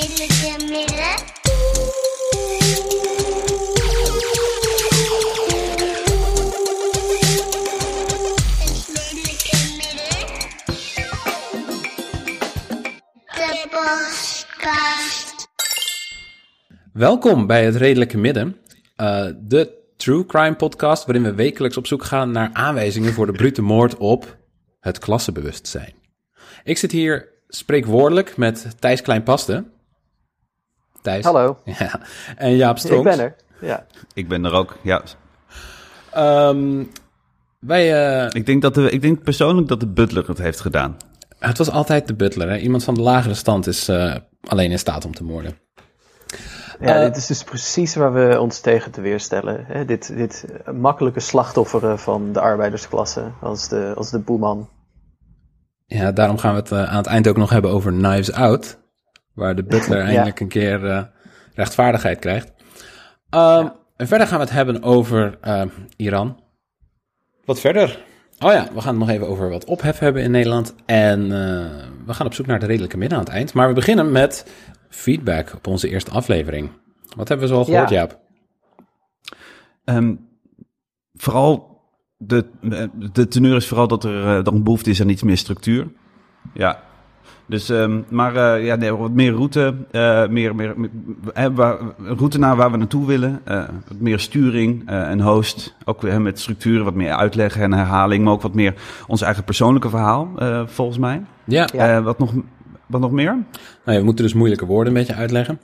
redelijke midden. Podcast. Welkom bij het Redelijke Midden, eh, de True Crime podcast waarin we wekelijks op zoek gaan naar aanwijzingen voor de brute moord op het klassenbewustzijn. Ik zit hier spreekwoordelijk met Thijs Kleinpaste. Thijs. Hallo, Ja. En Jaap ik Stronks. ben er. Ja. Ik ben er ook, ja. Ehm, wij, eh, Ik denk, dat de, ik denk persoonlijk dat de butler het heeft gedaan. het was altijd de butler. Hè? Iemand van de lagere stand is eh, alleen in staat om te moorden. ja, Eh, dit is dus precies waar we ons tegen te weerstellen. Hè? Dit, dit makkelijke slachtofferen van de arbeidersklasse als de, als de boeman. Ja, daarom gaan we het aan het eind ook nog hebben over Knives Out. Waar de butler eindelijk een keer eh, rechtvaardigheid krijgt. Ehm, En verder gaan we het hebben over eh, Iran. Wat verder? Oh ja, we gaan het nog even over wat ophef hebben in Nederland. En eh, we gaan op zoek naar de redelijke midden aan het eind. Maar we beginnen met feedback op onze eerste aflevering. Wat hebben we zoal gehoord, Ja. Jaap? Ehm, vooral, de, de teneur is vooral dat er dan behoefte is aan iets meer structuur. Ja. Dus, ehm, maar eh, ja, nee, wat meer route, eh, meer, meer, meer- eh, waar- een route naar waar we naartoe willen. eh, wat meer sturing eh, en host. Ook weer met structuren, wat meer uitleg en herhaling. Maar ook wat meer ons eigen persoonlijke verhaal, eh, volgens mij. Ja, Ja. Eh, wat, nog, wat nog meer? nou ja, we moeten dus moeilijke woorden een beetje uitleggen.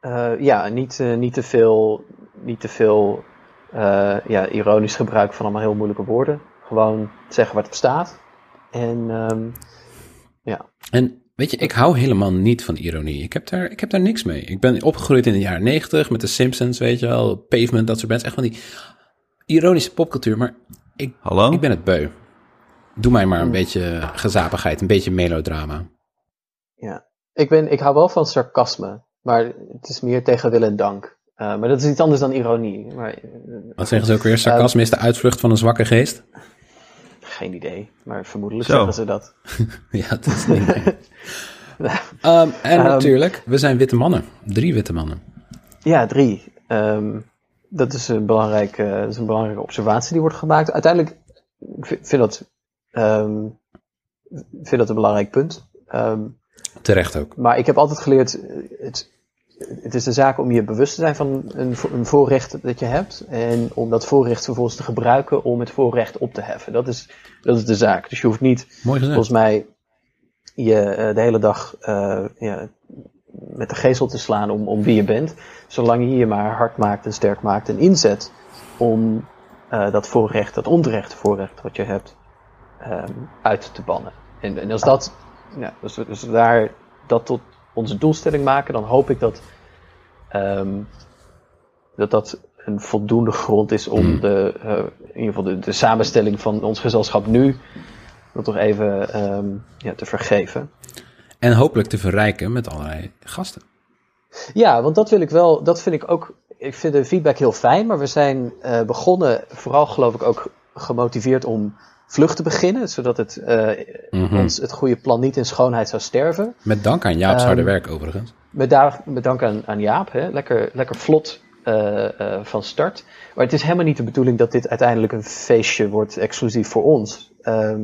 Eh, ja, niet, eh, niet te veel, niet te veel eh, ja, ironisch gebruik van allemaal heel moeilijke woorden. Gewoon zeggen wat er staat. En ehm, ja, En weet je, ik hou helemaal niet van ironie. Ik heb daar, ik heb daar niks mee. Ik ben opgegroeid in de jaren negentig met de Simpsons, weet je wel, Pavement, dat soort bands. Echt van die ironische popcultuur, maar ik, Hallo? ik ben het beu. Doe mij maar een beetje gezapigheid, een beetje melodrama. ja. Ik, ben, ik hou wel van sarcasme. Maar het is meer tegen wil en dank. Eh, maar dat is iets anders dan ironie. Maar, eh, Wat zeggen ze ook weer? Sarcasme is de uitvlucht van een zwakke geest? Geen idee, maar vermoedelijk Zo. zeggen ze dat. ja, dat is niet Ehm, En Ehm, natuurlijk, we zijn witte mannen. Drie witte mannen. Ja, drie. Ehm, dat, is een belangrijke, dat is een belangrijke observatie die wordt gemaakt. Uiteindelijk ik vind vind dat, ik vind dat een belangrijk punt. Terecht ook. maar ik heb altijd geleerd, eh, het, het is een zaak om je bewust te zijn van een, een voorrecht dat je hebt. En om dat voorrecht vervolgens te gebruiken om het voorrecht op te heffen. Dat is, dat is de zaak. Dus je hoeft niet volgens mij je eh, de hele dag eh, ja, met de geestel te slaan om, om wie je bent. Zolang je je maar hard maakt en sterk maakt en inzet om eh, dat voorrecht, dat onterechte voorrecht wat je hebt, ehm, uit te bannen. En, en als dat, ja, we daar dat tot onze doelstelling maken, dan hoop ik dat ehm, dat, dat een voldoende grond is om de, eh, in ieder geval de, de samenstelling van ons gezelschap nu dat toch even ehm, ja, te vergeven. En hopelijk te verrijken met allerlei gasten. Ja, want dat wil ik wel, dat vind ik ook, ik vind de feedback heel fijn, maar we zijn eh, begonnen, vooral geloof ik ook gemotiveerd om vlug te beginnen, zodat het, eh, Mhm. ons het goede plan niet in schoonheid zou sterven. Met dank aan Jaap's harde Ehm, werk overigens. Met, daar, met dank aan, aan Jaap, hè? Lekker, lekker vlot eh, eh, van start. Maar het is helemaal niet de bedoeling dat dit uiteindelijk een feestje wordt exclusief voor ons. Ehm,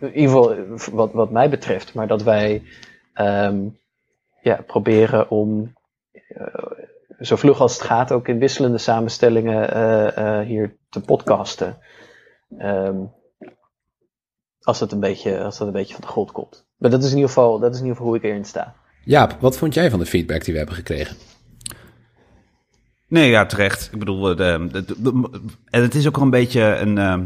in ieder geval wat, wat mij betreft. Maar dat wij ehm, ja, proberen om zo vlug als het gaat ook in wisselende samenstellingen hier te podcasten. Als, dat een beetje, als dat een beetje van de grond komt. Maar dat is in ieder geval, dat is in ieder geval hoe ik erin sta. Jaap, wat vond jij van de feedback die we hebben gekregen? Nee, ja, terecht. Ik bedoel, de, de- de- en het is ook wel een beetje een, ehm,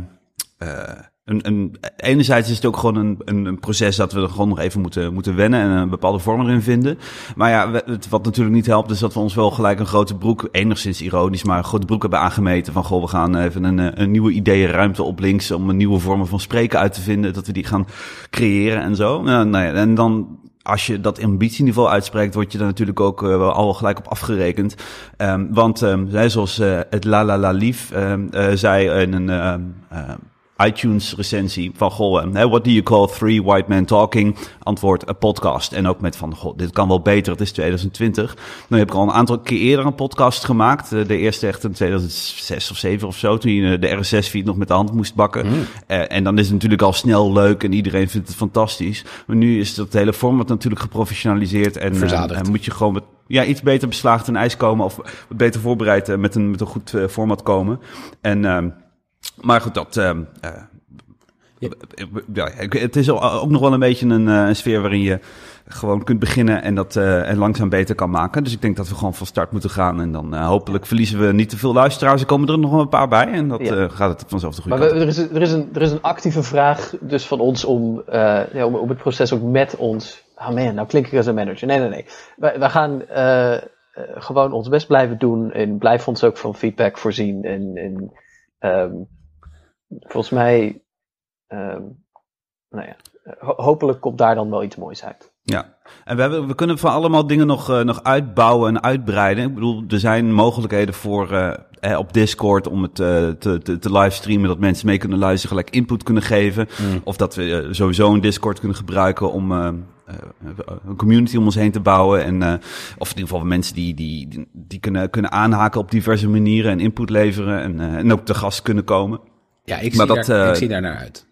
eh, een, een. Enerzijds is het ook gewoon een, een, proces dat we er gewoon nog even moeten, moeten wennen en een bepaalde vorm erin vinden. Maar ja, het, wat natuurlijk niet helpt, is dat we ons wel gelijk een grote broek, enigszins ironisch, maar een grote broek hebben aangemeten. Van goh, we gaan even een, een nieuwe ideeënruimte op links om een nieuwe vormen van spreken uit te vinden. Dat we die gaan creëren en zo. Nou, nou ja, en dan als je dat ambitieniveau uitspreekt, word je er natuurlijk ook eh, wel al gelijk op afgerekend. Ehm, want zij, zoals eh, het La La La Lief ehm, eh, zei in een, ehm, eh, iTunes recensie van goh, eh, what do you call three white men talking? Antwoord, een podcast. En ook met van, goh, dit kan wel beter, het is 2020. Nu heb ik al een aantal keer eerder een podcast gemaakt. Eh, De eerste echt in 2006 of 7 of zo, toen je de RSS-feed nog met de hand moest bakken. Eh, en dan is het natuurlijk al snel leuk en iedereen vindt het fantastisch. Maar nu is dat hele format natuurlijk geprofessionaliseerd en, eh, en moet je gewoon met ja, iets beter beslaagd ten ijs komen of wat beter voorbereid eh, met een, met een goed eh, format komen. En, ehm, maar goed, dat... ehm, eh, ja, het is al- ook nog wel een beetje een, eh, een sfeer waarin je gewoon kunt beginnen en dat eh, en langzaam beter kan maken. Dus ik denk dat we gewoon van start moeten gaan. En dan eh, hopelijk verliezen we niet te veel luisteraars. Er komen er nog een paar bij. En dat Ja. eh, gaat het vanzelf de goede Maar we- er, is, een- er, is een, er is een actieve vraag dus van ons om, eh, ja, om, om het proces ook met ons... Ah man, nou klink ik als een manager. Nee, nee, nee. Wij, wij gaan eh, eh, gewoon ons best blijven doen en blijf ons ook van feedback voorzien. En, en ehm, volgens mij, ehm, nou ja, ho- hopelijk komt daar dan wel iets moois uit. Ja, en we, hebben, we kunnen van allemaal dingen nog, eh, nog uitbouwen en uitbreiden. Ik bedoel, er zijn mogelijkheden voor eh, eh, op Discord om het eh, te, te, te livestreamen, dat mensen mee kunnen luisteren, gelijk input kunnen geven. Of dat we sowieso een Discord kunnen gebruiken om een community om ons heen te bouwen. En, eh, of in ieder geval mensen die, die, die, die kunnen, kunnen aanhaken op diverse manieren en input leveren en, eh, en ook te gast kunnen komen. Ja, ik, Maar zie, dat, daar, eh, ik zie daar naar uit.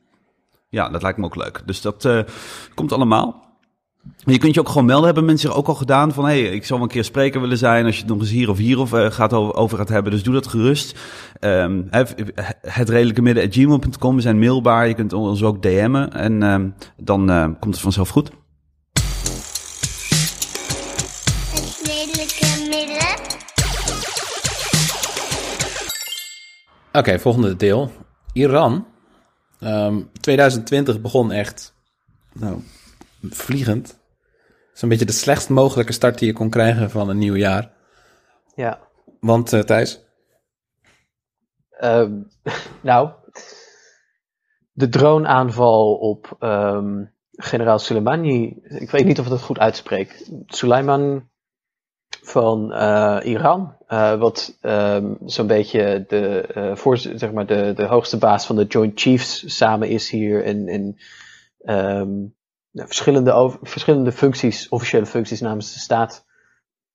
Ja, dat lijkt me ook leuk. Dus dat eh, komt allemaal. Je kunt je ook gewoon melden. Hebben mensen zich ook al gedaan van... hey, ik zou wel een keer spreker willen zijn... als je het nog eens hier of hier of, eh, gaat over, over gaat hebben. Dus doe dat gerust. Ehm het redelijke midden gmail.com. We zijn mailbaar. Je kunt ons ook DM'en. En ehm, dan eh, komt het vanzelf goed. Het redelijke midden. Oké, volgende deel. Iran. Ehm, 2020 begon echt nou, vliegend. Zo'n beetje de slechtst mogelijke start die je kon krijgen van een nieuw jaar. Ja. Want eh, Thijs, Ehm, nou, de droneaanval op ehm, generaal Soleimani, ik weet niet of ik dat goed uitspreek. Suleiman van eh, Iran, eh, wat ehm, zo'n beetje de, voorz- zeg maar de, de hoogste baas van de Joint Chiefs samen is hier en, ehm, ja, verschillende, verschillende functies, officiële functies namens de staat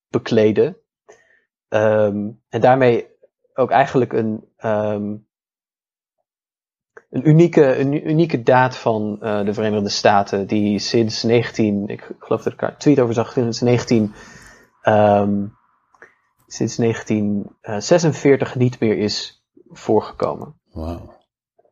bekleden. Ehm, en daarmee ook eigenlijk een, een, unieke, een unieke daad van de Verenigde Staten, die sinds 19, ik geloof dat ik een tweet over zag, sinds 19, ehm, sinds 1946 niet meer is voorgekomen. wauw.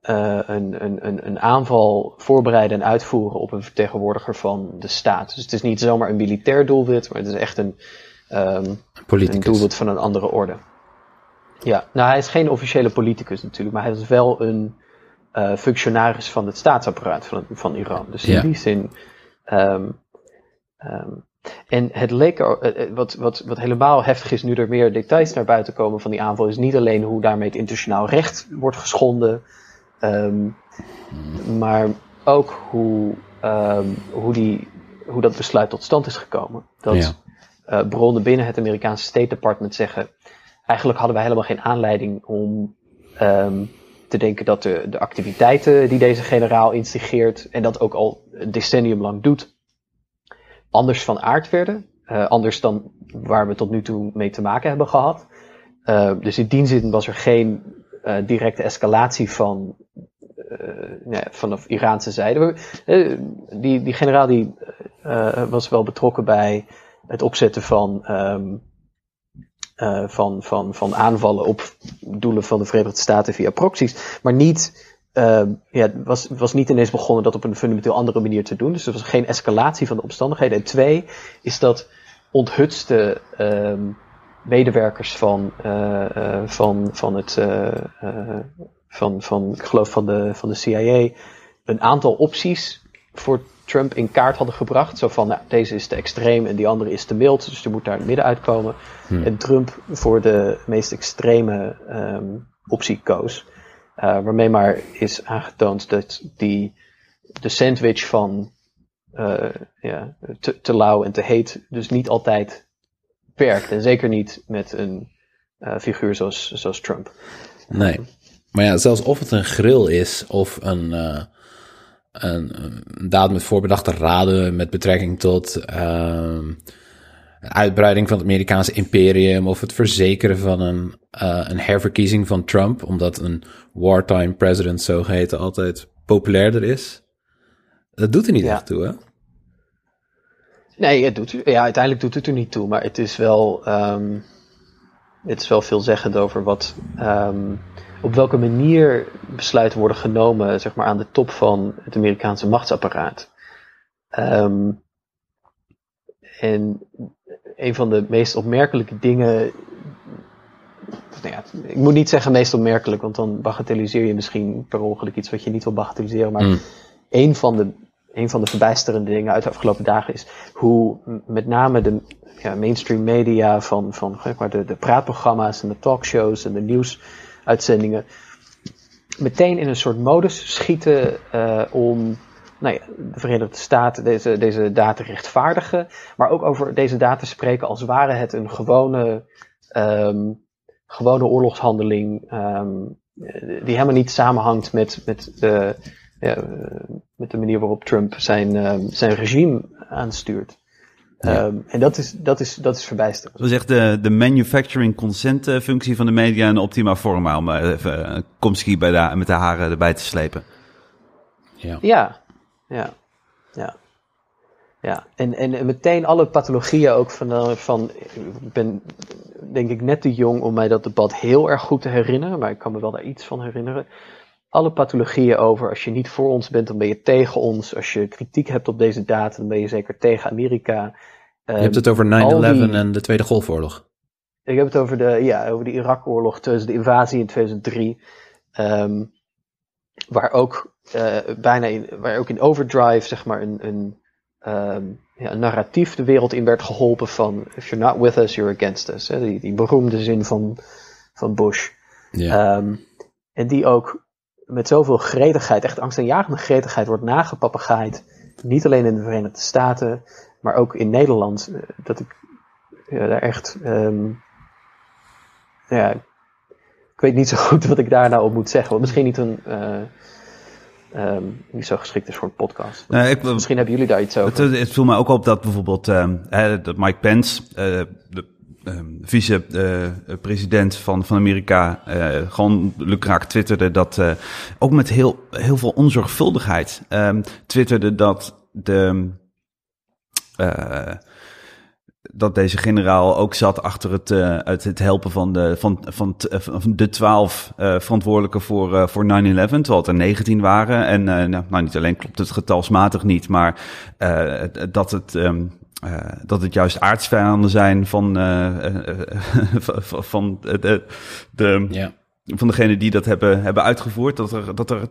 Eh, een, een, een, een aanval voorbereiden en uitvoeren op een vertegenwoordiger van de staat. Dus het is niet zomaar een militair doelwit, maar het is echt een, ehm, een doelwit van een andere orde. Ja, nou hij is geen officiële politicus natuurlijk, maar hij is wel een eh, functionaris van het staatsapparaat van, van Iran. Dus in Ja. die zin. ehm, en het leek er, eh, eh, wat, wat, wat helemaal heftig is nu er meer details naar buiten komen van die aanval, is niet alleen hoe daarmee het internationaal recht wordt geschonden, ehm, maar ook hoe, ehm, hoe, die, hoe dat besluit tot stand is gekomen. Dat Ja. eh, bronnen binnen het Amerikaanse State Department zeggen: eigenlijk hadden wij helemaal geen aanleiding om ehm, te denken dat de, de activiteiten die deze generaal instigeert en dat ook al een decennium lang doet, anders van aard werden. Eh, anders dan waar we tot nu toe mee te maken hebben gehad. Eh, dus in die zin was er geen eh, directe escalatie van ja, vanaf Iraanse zijde. Die, die generaal die, was wel betrokken bij het opzetten van, ehm, eh, van, van, van aanvallen op doelen van de Verenigde Staten via proxies. Maar niet, ehm, ja, het was, was niet ineens begonnen dat op een fundamenteel andere manier te doen. Dus er was geen escalatie van de omstandigheden. En twee, is dat onthutste ehm, medewerkers van, eh, eh, van, van het, eh, van, van, ik geloof van de, van de CIA, een aantal opties voor Trump in kaart hadden gebracht. Zo van, nou, deze is te extreem en die andere is te mild, dus je moet daar in het midden uitkomen. En Trump voor de meest extreme ehm, optie koos. Eh, waarmee maar is aangetoond dat die, de sandwich van eh, ja, te, te lauw en te heet dus niet altijd werkt. En zeker niet met een eh, figuur zoals, zoals Trump. Nee. Maar ja, zelfs of het een grill is of een, een, een, daad met voorbedachte raden met betrekking tot uitbreiding van het Amerikaanse imperium of het verzekeren van een, uh, een herverkiezing van Trump, omdat een wartime president zogeheten altijd populairder is. Dat doet er niet echt toe, hè? Nee, het doet, ja, uiteindelijk doet het er niet toe, maar het is wel, um, het is wel veelzeggend over wat, um, op welke manier besluiten worden genomen zeg maar, aan de top van het Amerikaanse machtsapparaat. Um, en een van de meest opmerkelijke dingen. Nou ja, ik moet niet zeggen meest opmerkelijk, want dan bagatelliseer je misschien per ongeluk iets wat je niet wil bagatelliseren. Maar mm. een, van de, een van de verbijsterende dingen uit de afgelopen dagen is hoe met name de ja, mainstream media van, van maar de, de praatprogramma's en de talkshows en de nieuwsuitzendingen meteen in een soort modus schieten uh, om nou ja, de Verenigde Staten deze, deze data rechtvaardigen, maar ook over deze data spreken als ware het een gewone, um, gewone oorlogshandeling, um, die helemaal niet samenhangt met, met, de, ja, met de manier waarop Trump zijn, um, zijn regime aanstuurt. Ja. Um, en dat is, dat is, dat is verbijsterend. Zo zegt de, de manufacturing consent functie van de media een optima forma, om even Komsky bij de, met de haren erbij te slepen. Ja. ja, ja, ja. Ja, en, en meteen alle pathologieën ook van, van, ik ben denk ik net te jong om mij dat debat heel erg goed te herinneren, maar ik kan me wel daar iets van herinneren. Alle pathologieën over, als je niet voor ons bent, dan ben je tegen ons. Als je kritiek hebt op deze data, dan ben je zeker tegen Amerika. Je hebt het over 9-11 en de Tweede Golfoorlog. Ik heb het over de, ja, over de Irak-oorlog, de invasie in 2003. Um, ehm, waar ook uh, bijna in, waar ook in Overdrive, zeg maar, een, een, um, ja, een narratief de wereld in werd geholpen van if you're not with us, you're against us. Hè? Die, die beroemde zin van, van Bush. Yeah. Um, en die ook met zoveel gretigheid, echt angstaanjagende gretigheid, wordt nagepapagaaid. Niet alleen in de Verenigde Staten, maar ook in Nederland. Eh, dat ik ja, daar echt. Um, ja, ik weet niet zo goed wat ik daar nou op moet zeggen. Want misschien niet een. Uh, um, niet zo geschikt is voor een podcast. Nee, ik, Misschien hebben jullie daar iets over. Het, het viel mij ook op dat bijvoorbeeld uh, dat Mike Pence, uh, de uh, vice-president van, van Amerika, gewoon lukraak twitterde dat, ook met heel, heel veel onzorgvuldigheid, ehm, twitterde dat de dat deze generaal ook zat achter het, uh, het helpen van de, van, van, van de twaalf uh, verantwoordelijken voor, voor 9-11, terwijl er 19 waren. En nou, nou, niet alleen klopt het getalsmatig niet, maar dat het. Um, dat het juist aardsvijanden zijn van, van de, de, ja van degene die dat hebben, hebben uitgevoerd, dat er, dat er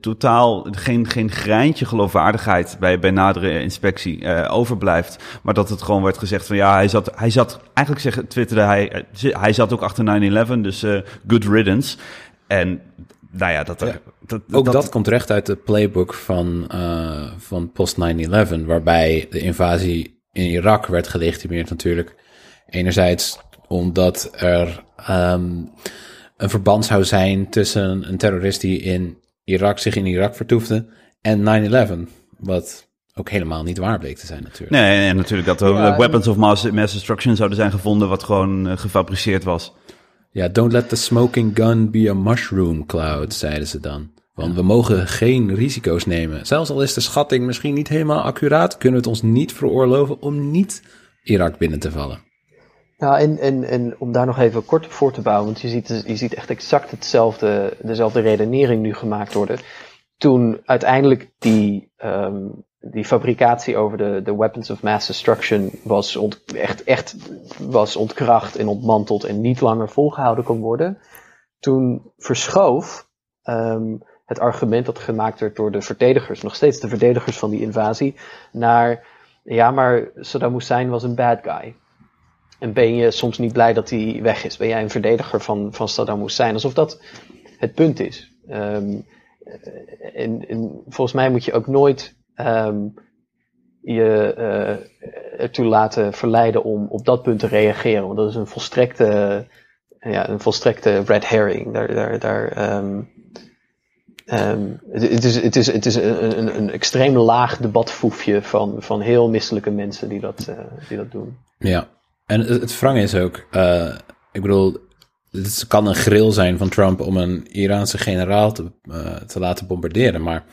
totaal geen, geen greintje geloofwaardigheid bij, bij nadere inspectie uh, overblijft. Maar dat het gewoon werd gezegd van ja, hij zat, hij zat eigenlijk zeg, twitterde hij, hij zat ook achter 9-11, dus uh, good riddance. En nou ja, dat er, dat, ook dat, dat, komt recht uit de playbook van, uh, van post 9-11, waarbij de invasie in Irak werd gelegitimeerd natuurlijk. Enerzijds omdat er um, een verband zou zijn tussen een terrorist die in Irak zich in Irak vertoefde en 9-11. Wat ook helemaal niet waar bleek te zijn natuurlijk. Nee, en natuurlijk dat er weapons of mass, mass destruction zouden zijn gevonden wat gewoon uh, gefabriceerd was. Ja, don't let the smoking gun be a mushroom cloud, zeiden ze dan. Want we mogen geen risico's nemen. Zelfs al is de schatting misschien niet helemaal accuraat, kunnen we het ons niet veroorloven om niet Irak binnen te vallen. Nou, en, en, en om daar nog even kort op voor te bouwen, want je ziet, je ziet echt exact hetzelfde, dezelfde redenering nu gemaakt worden. Toen uiteindelijk die, um, die fabricatie over de, de weapons of mass destruction was ont, echt, echt was ontkracht en ontmanteld en niet langer volgehouden kon worden, toen verschoof um, het argument dat gemaakt werd door de verdedigers, nog steeds de verdedigers van die invasie, naar ja, maar Saddam Hussein was een bad guy. En ben je soms niet blij dat hij weg is? Ben jij een verdediger van, van Saddam Hussein? Alsof dat het punt is. Um, en, en, volgens mij moet je ook nooit um, je uh, ertoe laten verleiden om op dat punt te reageren. Want dat is een volstrekte ja, een volstrekte red herring. Daar, daar, daar, ehm, ehm, het, het is, het is, het is een, een, een extreem laag debatfoefje van, van heel misselijke mensen die dat, eh, die dat doen. Ja, en het, het is ook, eh, ik bedoel, het kan een grill zijn van Trump om een Iraanse generaal te, eh, te laten bombarderen. Maar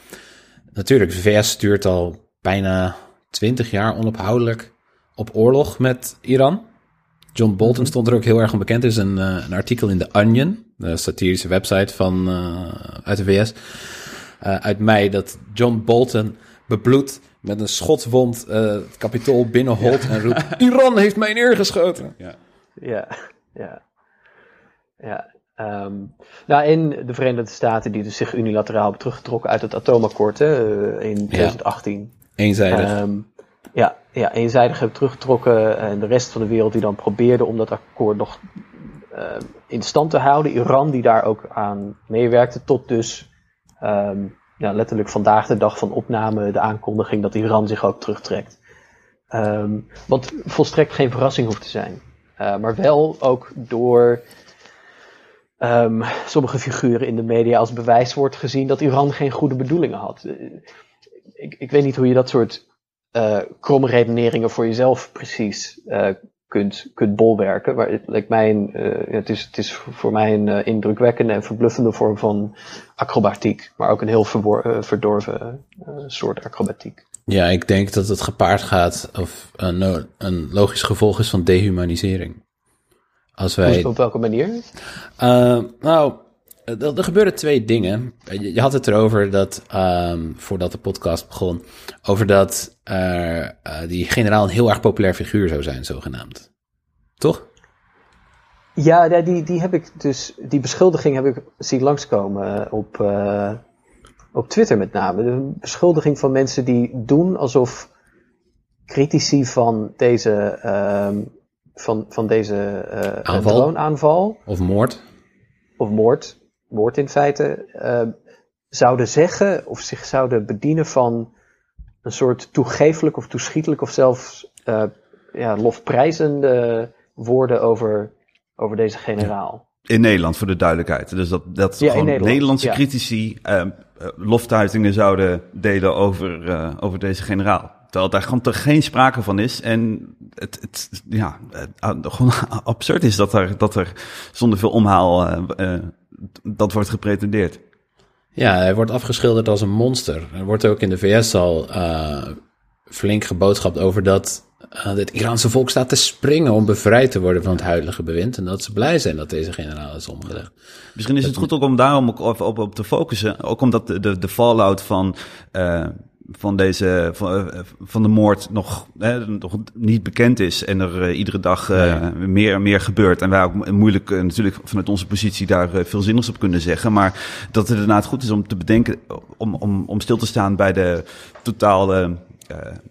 natuurlijk, de VS stuurt al bijna twintig jaar onophoudelijk op oorlog met Iran. John Bolton stond er ook heel erg onbekend. Er is een, eh, een artikel in The Onion, de satirische website van, uit de VS, uit mei, dat John Bolton bebloed met een schotswond eh, het kapitool binnenholt en roept: Iran heeft mij neergeschoten. Ja. Ja, ja. Ja. ehm, nou, in de Verenigde Staten, die dus zich unilateraal hebben teruggetrokken uit het atoomakkoord hè, eh, in 2018. Eenzijdig. Ehm, ja, ja, eenzijdig hebben teruggetrokken en de rest van de wereld die dan probeerde om dat akkoord nog eh, in stand te houden. Iran die daar ook aan meewerkte tot dus ehm, ja, letterlijk vandaag de dag van opname de aankondiging dat Iran zich ook terugtrekt. Ehm, wat volstrekt geen verrassing hoeft te zijn. Uh, maar wel ook door ehm, sommige figuren in de media als bewijs wordt gezien dat Iran geen goede bedoelingen had. Eh, ik, ik weet niet hoe je dat soort uh, redeneringen voor jezelf precies kunt, kunt bolwerken. Maar het, lijkt mij een, uh, het, is, het is voor mij een uh, indrukwekkende en verbluffende vorm van acrobatiek. Maar ook een heel verwor, verdorven soort acrobatiek. Ja, ik denk dat het gepaard gaat, of een, een logisch gevolg is van dehumanisering. Als wij, op welke manier? nou, er, er gebeuren twee dingen. Je, je had het erover dat, um, voordat de podcast begon, over dat uh, uh, die generaal een heel erg populair figuur zou zijn, zogenaamd. Toch? Ja, die, die heb ik dus, die beschuldiging heb ik zien langskomen op, uh, op Twitter met name. De beschuldiging van mensen die doen alsof critici van deze, van, van deze aanval. droonaanval. Of moord. Of moord moord in feite, uh, zouden zeggen of zich zouden bedienen van een soort toegeeflijk of toeschietelijk of zelfs uh, ja, lofprijzende woorden over, over deze generaal. In Nederland, voor de duidelijkheid. Dus dat, dat ja, gewoon Nederland, Nederlandse ja. critici uh, loftuitingen zouden delen over, over deze generaal. Terwijl daar gewoon toch geen sprake van is. En het, het ja, gewoon absurd is dat er, dat er zonder veel omhaal dat wordt gepretendeerd. Ja, hij wordt afgeschilderd als een monster. Er wordt ook in de VS al uh, flink geboodschapt over dat uh, het Iraanse volk staat te springen om bevrijd te worden van het huidige bewind. En dat ze blij zijn dat deze generaal is omgelegd. Misschien is het goed ook om daarom ook op, op, op te focussen. Ook omdat de, de, de fallout van uh, van deze van, van de moord nog, hè, nog niet bekend is en er uh, iedere dag uh, ja. meer en meer gebeurt en wij ook moeilijk uh, natuurlijk vanuit onze positie daar veel zinnigs op kunnen zeggen, maar dat het inderdaad goed is om te bedenken om, om, om stil te staan bij de totale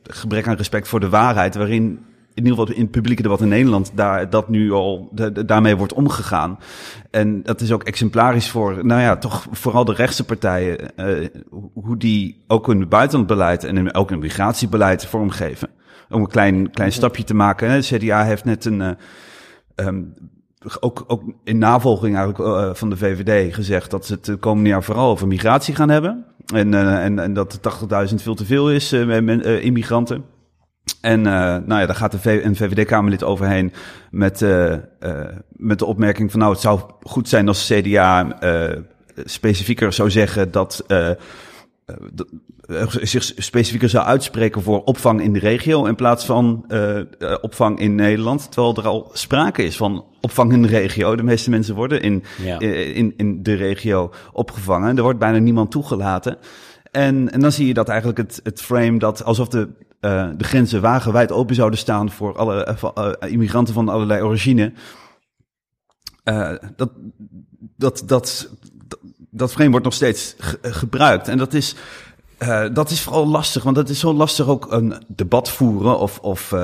gebrek aan respect voor de waarheid waarin in ieder geval in het publieke debat in Nederland, daar, dat nu al de, de, daarmee wordt omgegaan. En dat is ook exemplarisch voor, nou ja, toch vooral de rechtse partijen, uh, hoe die ook hun buitenlandbeleid en ook hun migratiebeleid vormgeven. Om een klein, klein stapje te maken. Hè. De CDA heeft net een, uh, um, ook, ook in navolging eigenlijk uh, van de VVD gezegd dat ze het de komende jaar vooral over migratie gaan hebben. En, en, en dat 80.000 veel te veel is met immigranten. En uh, nou ja, daar gaat de een VVD-Kamerlid overheen met, uh, uh, met de opmerking van... nou, het zou goed zijn als de CDA specifieker zou zeggen dat... zich specifieker zou uitspreken voor opvang in de regio... in plaats van opvang in Nederland. Terwijl er al sprake is van opvang in de regio. De meeste mensen worden in, ja. in, in de regio opgevangen. Er wordt bijna niemand toegelaten. En, en dan zie je dat eigenlijk het, het frame dat alsof de uh, de grenzen wagenwijd open zouden staan voor alle uh, immigranten van allerlei origine. Uh, dat, dat, dat, dat frame wordt nog steeds ge gebruikt. En dat is, dat is vooral lastig, want dat is zo lastig ook een debat voeren of, of,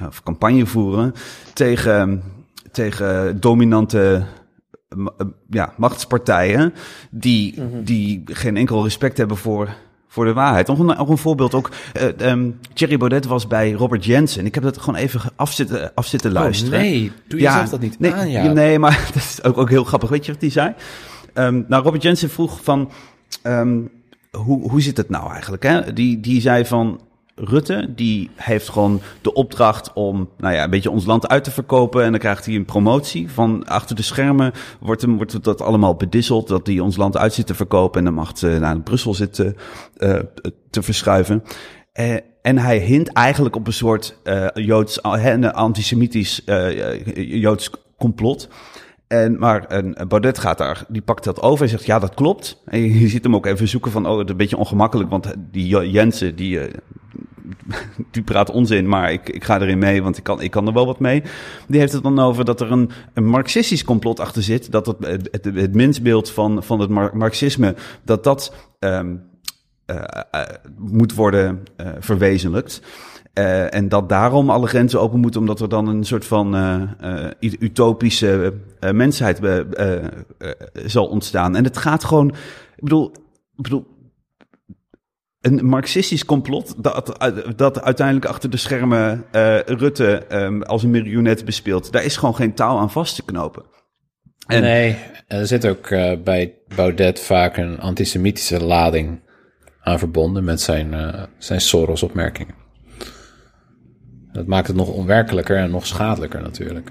of campagne voeren tegen, tegen dominante ja, machtspartijen die, mm -hmm. die geen enkel respect hebben voor voor de waarheid. Nog een, nog een voorbeeld ook. eh ehm, Thierry Baudet was bij Robert Jensen. Ik heb dat gewoon even af zitten, af zitten luisteren. Oh, nee, doe jezelf dat niet nee, aan, ja. Nee, maar dat is ook, ook heel grappig. Weet je wat hij zei? Ehm, nou, Robert Jensen vroeg van... ehm, hoe, hoe zit het nou eigenlijk? Hè? Die, die zei van... Rutte, die heeft gewoon de opdracht om nou ja, een beetje ons land uit te verkopen. En dan krijgt hij een promotie. Van achter de schermen wordt, hem, wordt dat allemaal bedisseld. Dat hij ons land uit zit te verkopen. En dan mag eh, naar Brussel zitten eh, te verschuiven. Eh, en hij hint eigenlijk op een soort eh, Joods, antisemitisch Joods complot. En, maar een Baudet gaat daar, die pakt dat over en zegt, ja, dat klopt. En je, ziet hem ook even zoeken van, oh, het is een beetje ongemakkelijk, want die Jensen, die, die praat onzin, maar ik, ik ga erin mee, want ik kan, ik kan er wel wat mee. Die heeft het dan over dat er een, een marxistisch complot achter zit, dat het, het, mensbeeld van, van het mar- marxisme, dat dat ehm, eh, eh, moet worden eh, verwezenlijkt. En dat daarom alle grenzen open moeten, omdat er dan een soort van utopische mensheid zal ontstaan. En het gaat gewoon, ik bedoel, ik bedoel een marxistisch complot dat, dat uiteindelijk achter de schermen eh, Rutte ehm, als een marionet bespeelt. Daar is gewoon geen touw aan vast te knopen. En- Nee, er zit ook eh, bij Baudet vaak een antisemitische lading aan verbonden met zijn, eh, zijn Soros-opmerkingen. Dat maakt het nog onwerkelijker en nog schadelijker natuurlijk.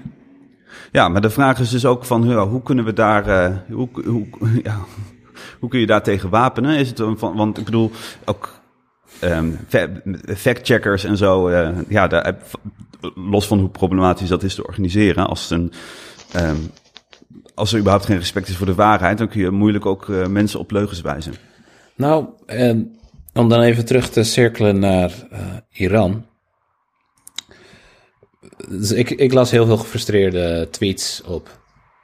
Ja, maar de vraag is dus ook van, hoe kunnen we daar, eh, hoe, hoe, ja, hoe kun je daar tegen wapenen? Is het want ik bedoel, ook ehm, fa- fact-checkers en zo, eh, ja, daar, los van hoe problematisch dat is te organiseren, als een, ehm, als er überhaupt geen respect is voor de waarheid, dan kun je moeilijk ook eh, mensen op leugens wijzen. Nou, eh, om dan even terug te cirkelen naar eh, Iran. Dus ik, ik las heel veel gefrustreerde tweets op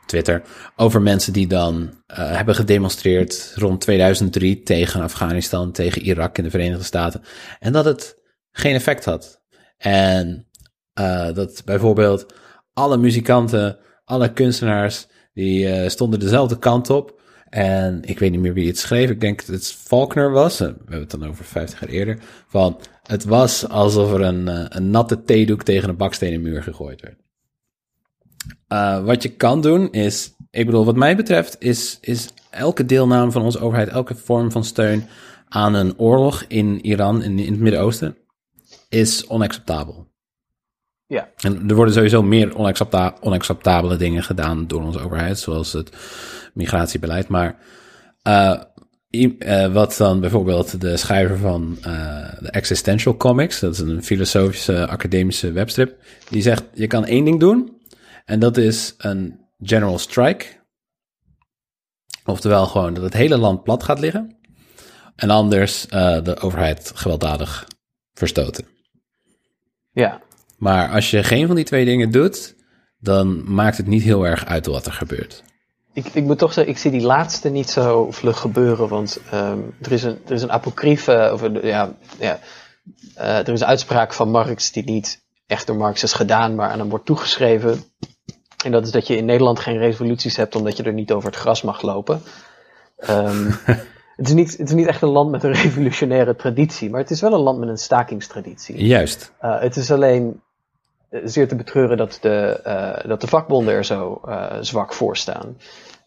Twitter over mensen die dan eh, hebben gedemonstreerd rond 2003 tegen Afghanistan, tegen Irak in de Verenigde Staten. En dat het geen effect had. En eh, dat bijvoorbeeld alle muzikanten, alle kunstenaars, die eh, stonden dezelfde kant op. En ik weet niet meer wie het schreef. Ik denk dat het Faulkner was. We hebben het dan over 50 jaar eerder. Van, het was alsof er een, een natte theedoek tegen een bakstenen muur gegooid werd. Uh, wat je kan doen is, ik bedoel, wat mij betreft, is, is elke deelname van onze overheid, elke vorm van steun aan een oorlog in Iran, in, in het Midden-Oosten, is onacceptabel. Ja. En er worden sowieso meer onaccepta onacceptabele dingen gedaan door onze overheid, zoals het migratiebeleid. Maar uh, i- uh, wat dan bijvoorbeeld de schrijver van uh, de Existential Comics, dat is een filosofische academische webstrip, die zegt: je kan één ding doen, en dat is een general strike. Oftewel gewoon dat het hele land plat gaat liggen. En anders uh, de overheid gewelddadig verstoten. Ja. Maar als je geen van die twee dingen doet, dan maakt het niet heel erg uit wat er gebeurt. Ik, ik moet toch zeggen, ik zie die laatste niet zo vlug gebeuren, want um, er, is een, er is een over de, ja, ja, uh, er is een uitspraak van Marx die niet echt door Marx is gedaan, maar aan hem wordt toegeschreven. En dat is dat je in Nederland geen revoluties hebt omdat je er niet over het gras mag lopen. Um, het, is niet, het is niet echt een land met een revolutionaire traditie, maar het is wel een land met een stakingstraditie. Juist. Uh, het is alleen zeer te betreuren dat de, uh, dat de vakbonden er zo uh, zwak voor staan.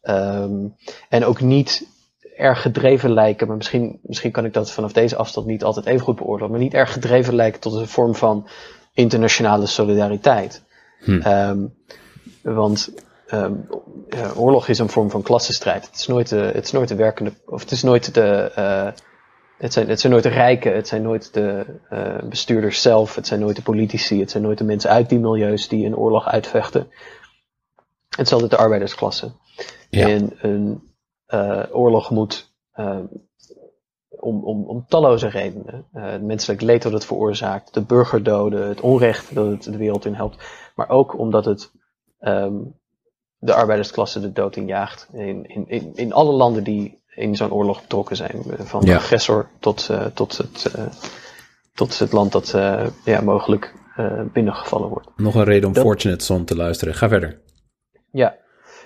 Um, en ook niet erg gedreven lijken, maar misschien, misschien kan ik dat vanaf deze afstand niet altijd even goed beoordelen, maar niet erg gedreven lijken tot een vorm van internationale solidariteit. Hm. Um, want um, ja, oorlog is een vorm van klassenstrijd. Het is nooit de, het is nooit de werkende, of het is nooit de, uh, het zijn, het zijn nooit de rijken, het zijn nooit de uh, bestuurders zelf, het zijn nooit de politici, het zijn nooit de mensen uit die milieus die een oorlog uitvechten. Het is altijd de arbeidersklasse. Ja. En een uh, oorlog moet uh, om, om, om talloze redenen. Uh, het menselijk leed dat het veroorzaakt, de burgerdoden, het onrecht dat het de wereld in helpt. Maar ook omdat het um, de arbeidersklasse de dood injaagt. In, in, in, in alle landen die in zo'n oorlog betrokken zijn. Van Ja. de agressor tot, uh, tot, het, uh, tot het land dat uh, ja, mogelijk binnengevallen wordt. Nog een reden om Dat- Fortunate Son te luisteren. Ga verder. Ja.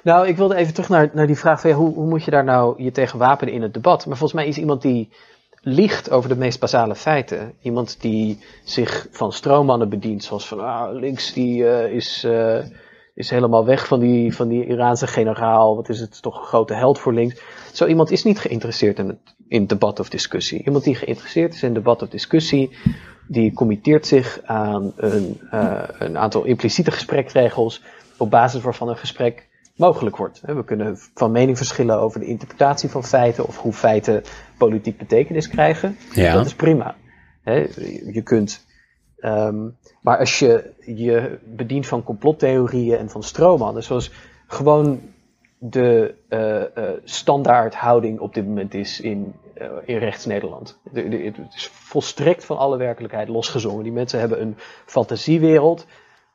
Nou, ik wilde even terug naar, naar die vraag van ja, hoe, hoe moet je daar nou je tegen wapenen in het debat? Maar volgens mij is iemand die liegt over de meest basale feiten. Iemand die zich van stroommannen bedient, zoals van ah, links die uh, is, uh, is helemaal weg van die, van die Iraanse generaal. Wat is het toch een grote held voor links. Zo iemand is niet geïnteresseerd in, het, in debat of discussie. Iemand die geïnteresseerd is in debat of discussie, die committeert zich aan een, uh, een aantal impliciete gesprekregels op basis waarvan een gesprek mogelijk wordt. We kunnen van mening verschillen over de interpretatie van feiten of hoe feiten politiek betekenis krijgen. Ja. Dat is prima. Je kunt, um, maar als je je bedient van complottheorieën en van stroommannen, zoals gewoon de uh, uh, standaardhouding op dit moment is in, uh, in rechts-Nederland. Het is volstrekt van alle werkelijkheid losgezongen. Die mensen hebben een fantasiewereld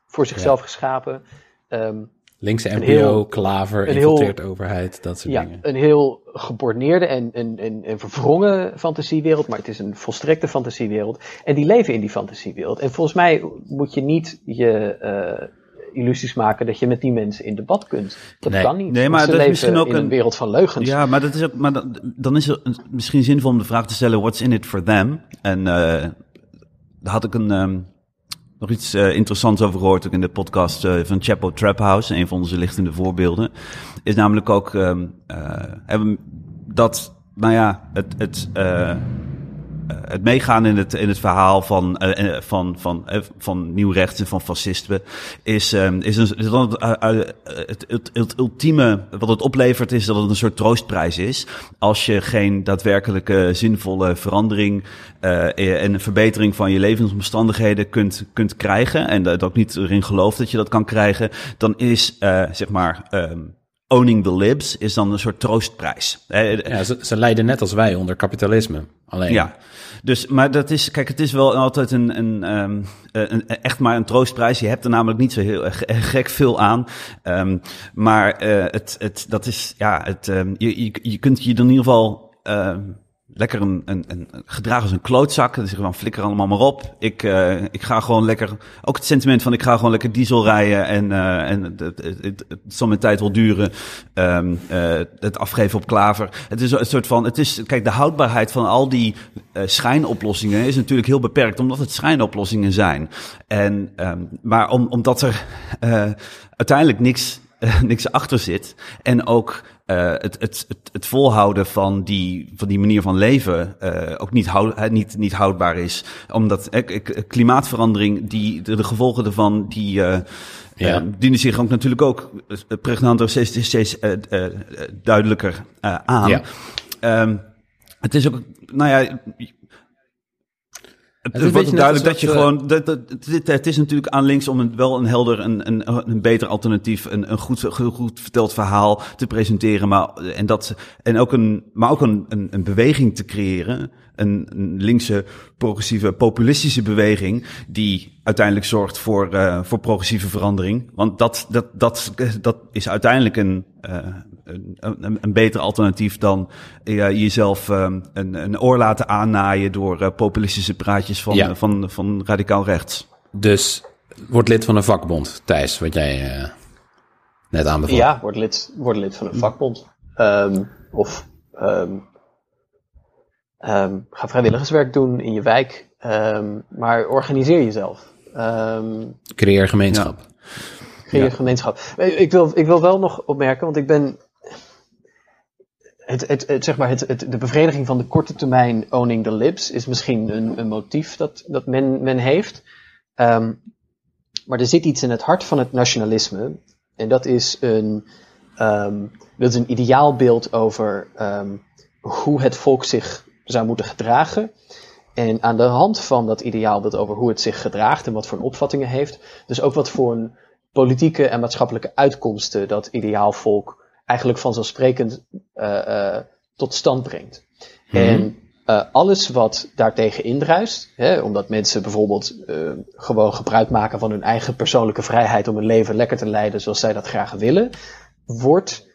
voor zichzelf ja. geschapen. Um, Linkse NPO, klaver, infiltreert overheid, dat soort ja, dingen. Een heel geborneerde en, en, en, en verwrongen fantasiewereld, maar het is een volstrekte fantasiewereld. En die leven in die fantasiewereld. En volgens mij moet je niet je uh, illusies maken dat je met die mensen in debat kunt. Dat nee. kan niet. Nee, maar ze dat is leven misschien ook in een, een wereld van leugens. Ja, maar, dat is ook, maar dan, dan is het misschien zinvol om de vraag te stellen: what's in it for them? En uh, daar had ik een. Um, nog iets uh, interessants over gehoord, ook in de podcast uh, van Chapo Trap House, een van onze lichtende voorbeelden. Is namelijk ook um, dat, nou ja, het, het, het meegaan in het, in het verhaal van, van, van, van nieuw rechts en van fascisme is, um, is, een, is dan het, het, het, ultieme, wat het oplevert is dat het een soort troostprijs is. Als je geen daadwerkelijke zinvolle verandering en verbetering van je levensomstandigheden kunt, kunt krijgen. En dat ook niet erin gelooft dat je dat kan krijgen. Dan is, zeg maar, um, owning the libs is dan een soort troostprijs. Ja, ze, ze lijden net als wij onder kapitalisme. Alleen. Ja, dus, maar dat is, kijk, het is wel altijd een, een, um, een, echt maar een troostprijs. Je hebt er namelijk niet zo heel gek veel aan. Um, maar uh, het, het, dat is, ja, het, um, je, je, je kunt je er in ieder geval uh, lekker een, een, een gedragen als een klootzak. Dan zeggen we, flikker allemaal maar op. Ik, uh, ik ga gewoon lekker, ook het sentiment van ik ga gewoon lekker diesel rijden en, uh, en het, het, zal mijn tijd wel duren. Um, uh, het afgeven op klaver. Het is een soort van, het is, kijk, de houdbaarheid van al die schijnoplossingen is natuurlijk heel beperkt, omdat het schijnoplossingen zijn. En, um, maar om, omdat er uiteindelijk niks, niks achter zit en ook uh, het, het, het, het volhouden van die, van die manier van leven uh, ook niet, houd, niet, niet houdbaar is. Omdat uh, klimaatverandering, die, de, de gevolgen ervan, die uh, ja. dienen zich ook natuurlijk ook pregnanter, steeds, steeds duidelijker aan. Ja. Um, het is ook, nou ja, het, het wordt duidelijk dat je gewoon. Dat, dat, het, het is natuurlijk aan links om een, wel een helder, een, een, een beter alternatief, een, een goed, goed verteld verhaal te presenteren. Maar, en dat, en ook een, maar ook een, een, een beweging te creëren. Een, een linkse, progressieve, populistische beweging. die uiteindelijk zorgt voor, uh, voor progressieve verandering. Want dat, dat, dat, dat is uiteindelijk een. Uh, een, een, een, beter alternatief dan uh, jezelf um, een, een oor laten aannaaien door uh, populistische praatjes van, ja. uh, van, van radicaal rechts. Dus word lid van een vakbond, Thijs, wat jij uh, net aanbevolen. Ja, word lid, word lid van een vakbond. Um, of um, um, ga vrijwilligerswerk doen in je wijk, maar organiseer jezelf. Creëer gemeenschap. Ja. Creëer ja. gemeenschap. Ik wil, ik wil wel nog opmerken, want ik ben het, het, het, zeg maar het, het, de bevrediging van de korte termijn owning the libs is misschien een, een motief dat, dat men, men heeft. Maar er zit iets in het hart van het nationalisme. En dat is een, dat is een ideaalbeeld over hoe het volk zich zou moeten gedragen. En aan de hand van dat ideaalbeeld over hoe het zich gedraagt en wat voor opvattingen heeft, dus ook wat voor een politieke en maatschappelijke uitkomsten dat ideaal volk eigenlijk vanzelfsprekend uh, uh, tot stand brengt. Mm -hmm. En uh, alles wat daartegen indruist, hè, omdat mensen bijvoorbeeld gewoon gebruik maken van hun eigen persoonlijke vrijheid om hun leven lekker te leiden zoals zij dat graag willen, wordt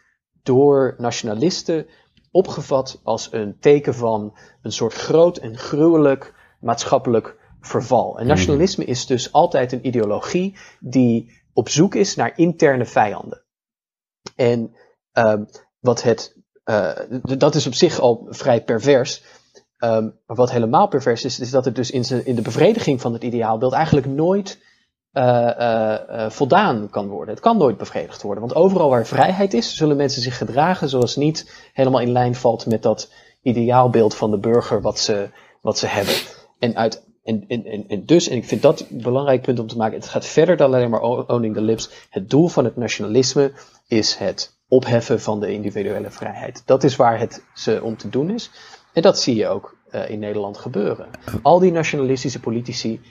door nationalisten opgevat als een teken van een soort groot en gruwelijk maatschappelijk verval. En nationalisme is dus altijd een ideologie die op zoek is naar interne vijanden. En um, wat het, uh, dat is op zich al vrij pervers. Ehm, maar wat helemaal pervers is, is dat het dus in, in de bevrediging van het ideaalbeeld eigenlijk nooit uh, uh, voldaan kan worden. Het kan nooit bevredigd worden. Want overal waar vrijheid is, zullen mensen zich gedragen zoals niet helemaal in lijn valt met dat ideaalbeeld van de burger wat ze, wat ze hebben. En, uit, en, en, en dus, en ik vind dat een belangrijk punt om te maken, het gaat verder dan alleen maar owning the lips. Het doel van het nationalisme is het opheffen van de individuele vrijheid. Dat is waar het ze om te doen is. En dat zie je ook uh, in Nederland gebeuren. Al die nationalistische politici,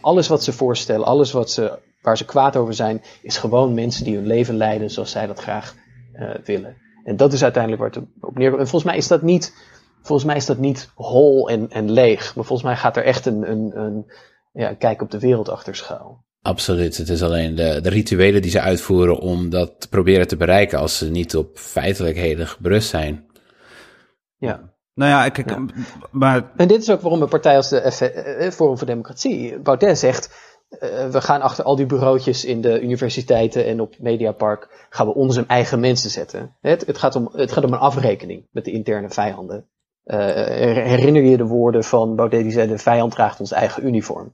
alles wat ze voorstellen, alles wat ze, waar ze kwaad over zijn, is gewoon mensen die hun leven leiden zoals zij dat graag uh, willen. En dat is uiteindelijk waar het op neerkomt. En volgens mij is dat niet, volgens mij is dat niet hol en, en leeg. Maar volgens mij gaat er echt een, een, een ja, kijk op de wereld achter schuil. Absoluut. Het is alleen de, de rituelen die ze uitvoeren om dat te proberen te bereiken als ze niet op feitelijkheden gebrust zijn. Ja. Nou ja, kijk, ja. maar... En dit is ook waarom een partij als de F eh, Forum voor Democratie, Baudet zegt, uh, we gaan achter al die bureautjes in de universiteiten en op Mediapark, gaan we onze eigen mensen zetten. Het, het, gaat, om, het gaat om een afrekening met de interne vijanden. Uh, herinner je de woorden van Baudet die zei, de vijand draagt ons eigen uniform.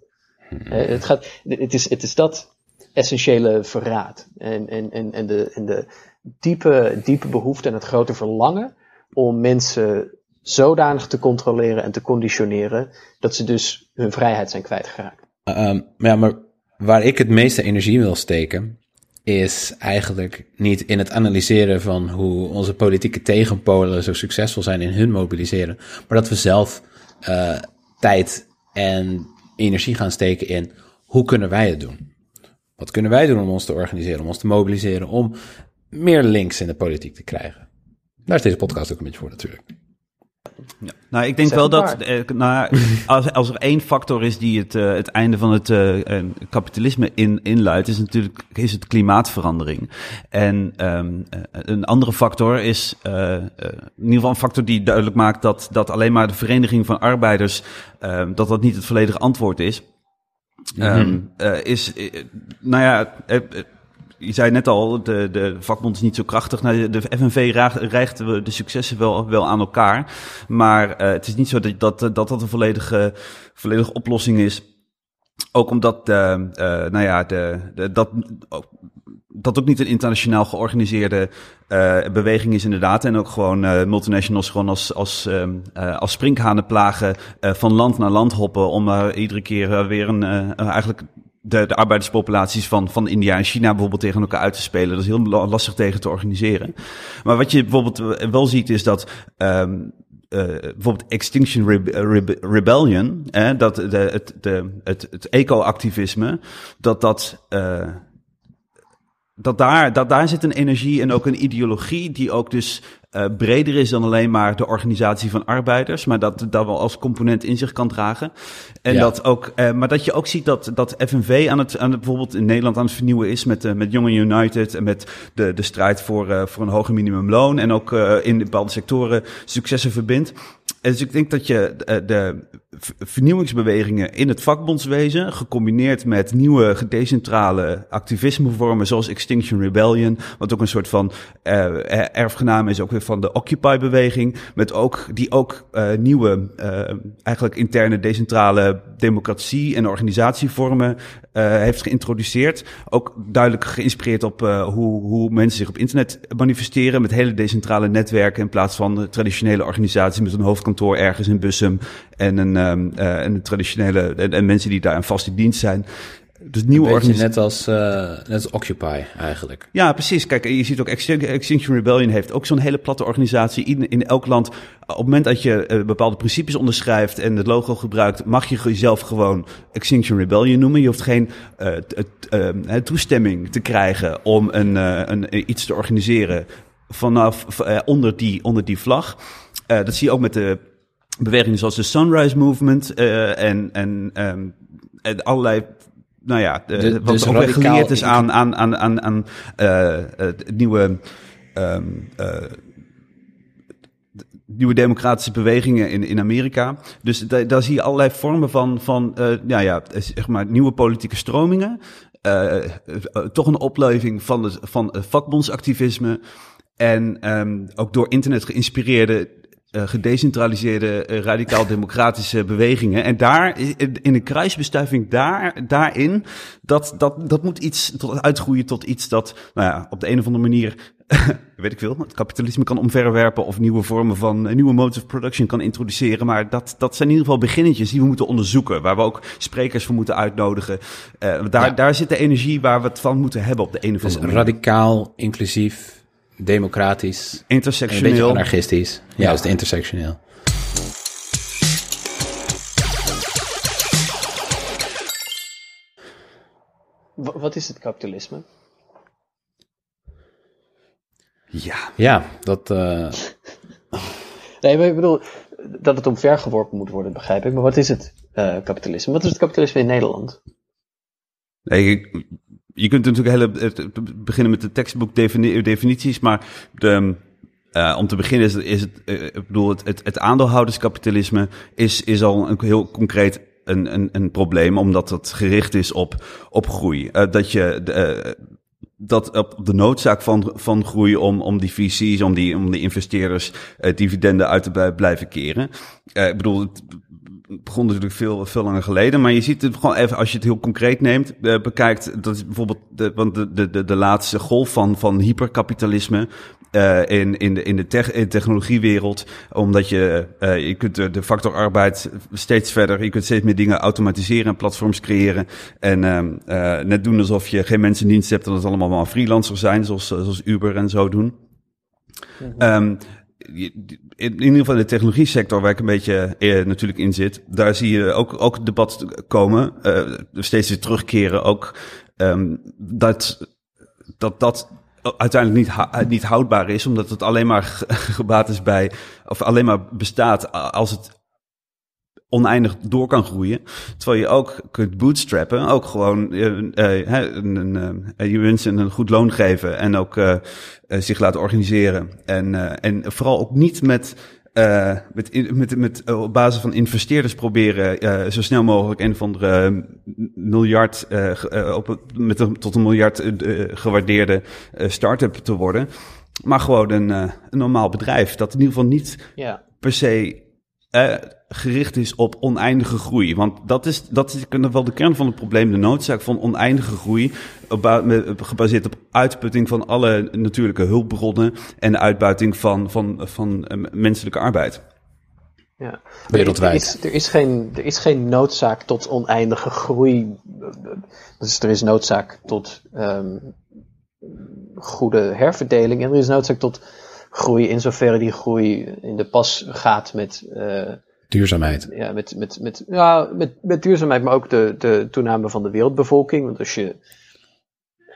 Uh, het, gaat, het, is, het is dat essentiële verraad. En, en, en, en, de, en de diepe, diepe behoefte en het grote verlangen om mensen zodanig te controleren en te conditioneren dat ze dus hun vrijheid zijn kwijtgeraakt. Um, ja, maar waar ik het meeste energie wil steken, is eigenlijk niet in het analyseren van hoe onze politieke tegenpolen zo succesvol zijn in hun mobiliseren, maar dat we zelf uh, tijd en energie gaan steken in hoe kunnen wij het doen? Wat kunnen wij doen om ons te organiseren, om ons te mobiliseren, om meer links in de politiek te krijgen? Daar is deze podcast ook een beetje voor natuurlijk. Ja. Nou, ik denk wel dat eh, nou, als, als er één factor is die het, uh, het einde van het uh, kapitalisme in, inluidt, is natuurlijk is het klimaatverandering. En um, een andere factor is uh, in ieder geval een factor die duidelijk maakt dat, dat alleen maar de vereniging van arbeiders, um, dat dat niet het volledige antwoord is. Um, mm-hmm. is, nou ja, je zei net al, de, de vakbond is niet zo krachtig. Nou, de FNV rijgt de successen wel, wel aan elkaar. Maar uh, het is niet zo dat dat, dat, dat een volledige, volledige oplossing is. Ook omdat, uh, uh, nou ja, de, de, dat, dat ook niet een internationaal georganiseerde beweging is inderdaad. En ook gewoon multinationals gewoon als, als, uh, als plagen van land naar land hoppen om iedere keer weer een, eigenlijk de, de arbeiderspopulaties van, van India en China bijvoorbeeld tegen elkaar uit te spelen. Dat is heel lastig tegen te organiseren. Maar wat je bijvoorbeeld wel ziet is dat um, uh, bijvoorbeeld Extinction Rebe Rebellion, eh, dat de, het, de, het, het eco-activisme, dat dat uh, dat daar, dat daar zit een energie en ook een ideologie die ook dus uh, breder is dan alleen maar de organisatie van arbeiders, maar dat dat wel als component in zich kan dragen. En ja. dat ook, uh, maar dat je ook ziet dat, dat FNV aan het, aan het bijvoorbeeld in Nederland aan het vernieuwen is met, uh, met Young United en met de, de strijd voor, voor een hoger minimumloon en ook in bepaalde sectoren successen verbindt. En dus ik denk dat je de vernieuwingsbewegingen in het vakbondswezen, gecombineerd met nieuwe gedecentrale activismevormen zoals Extinction Rebellion, wat ook een soort van uh, erfgenaam is ook weer van de Occupy-beweging, met ook, die ook uh, nieuwe, uh, eigenlijk interne decentrale democratie en organisatievormen heeft geïntroduceerd. Ook duidelijk geïnspireerd op hoe, hoe mensen zich op internet manifesteren met hele decentrale netwerken in plaats van traditionele organisaties met een hoofdkantoor ergens in Bussum en een, um, en traditionele en, en, mensen die daar in vaste dienst zijn. Dus nieuwe organisatie. Net als, uh, net als Occupy eigenlijk. Ja, precies. Kijk, je ziet ook Extinction Rebellion heeft ook zo'n hele platte organisatie. In, in elk land, op het moment dat je uh, bepaalde principes onderschrijft en het logo gebruikt, mag je jezelf gewoon Extinction Rebellion noemen. Je hoeft geen uh, toestemming te krijgen om een, een, iets te organiseren vanaf onder, die, onder die vlag. dat zie je ook met de bewegingen zoals de Sunrise Movement uh, en, en, um, en allerlei nou ja, de, de, wat dus ook geleerd is aan, aan, aan, aan, aan uh, nieuwe, um, uh, nieuwe democratische bewegingen in, in Amerika. Dus da, daar zie je allerlei vormen van, van uh, ja, ja, zeg maar, nieuwe politieke stromingen. Toch een opleving van, het, van vakbondsactivisme. En um, ook door internet geïnspireerde gedecentraliseerde, uh, radicaal-democratische bewegingen. En daar, in de kruisbestuiving daar, daarin, dat, dat, dat moet iets tot uitgroeien tot iets dat, nou ja, op de een of andere manier, weet ik veel, het kapitalisme kan omverwerpen of nieuwe vormen van, uh, nieuwe modes of production kan introduceren. Maar dat, dat zijn in ieder geval beginnetjes die we moeten onderzoeken, waar we ook sprekers voor moeten uitnodigen. daar, ja. daar zit de energie waar we het van moeten hebben op de een of andere dus manier. radicaal, inclusief, democratisch. Intersectioneel. Een beetje anarchistisch. Juist, ja. intersectioneel. Wat is het kapitalisme? Ja. Ja, dat... Uh... nee, maar ik bedoel dat het omvergeworpen moet worden, begrijp ik. Maar wat is het uh, kapitalisme? Wat is het kapitalisme in Nederland? Nee, ik, je kunt natuurlijk hele, beginnen met de tekstboekdefinities, maar de, uh, om te beginnen is het, uh, ik bedoel, het, het, aandeelhouderskapitalisme is, is al een heel concreet een, een, een probleem, omdat het gericht is op, op groei. Uh, dat je, dat op de noodzaak van, van groei om, om die VC's, om die, om die investeerders dividenden uit te blijven keren. ik bedoel, het, begon natuurlijk veel, veel langer geleden. Maar je ziet het gewoon even, als je het heel concreet neemt, uh, bekijkt, dat is bijvoorbeeld, de, want de, de, de laatste golf van, van hyperkapitalisme. Uh, in, in, de, in, de tech, in de technologiewereld, omdat je, uh, je kunt de, de factor arbeid steeds verder, je kunt steeds meer dingen automatiseren en platforms creëren. En uh, net doen alsof je geen mensen in dienst hebt en dat het allemaal maar freelancers zijn, zoals, zoals Uber en zo doen. Mm -hmm. um, in ieder geval de technologie sector waar ik een beetje eh, natuurlijk in zit, daar zie je ook, ook debat komen, uh, steeds weer terugkeren ook, um, dat, dat dat uiteindelijk niet, niet houdbaar is, omdat het alleen maar gebaat is bij, of alleen maar bestaat als het oneindig door kan groeien. Terwijl je ook kunt bootstrappen, ook gewoon een, een, uh, je mensen een goed loon geven en ook zich laten organiseren. En, en vooral ook niet met uh, met, met, met, op basis van investeerders proberen uh, zo snel mogelijk een van de miljard, uh, op, met een, tot een miljard gewaardeerde start-up te worden. Maar gewoon een, een normaal bedrijf dat in ieder geval niet ja. per se gericht is op oneindige groei. Want dat is, dat is wel de kern van het probleem, de noodzaak van oneindige groei, gebaseerd op uitputting van alle natuurlijke hulpbronnen en de uitbuiting van, van, van menselijke arbeid. Ja. Wereldwijd. Er is, er, is geen, er is geen noodzaak tot oneindige groei. Dus er is noodzaak tot um, goede herverdeling en er is noodzaak tot groei in zoverre die groei in de pas gaat met uh, duurzaamheid. Ja, met, met, met, ja, met, met duurzaamheid, maar ook de, de toename van de wereldbevolking. Want als je.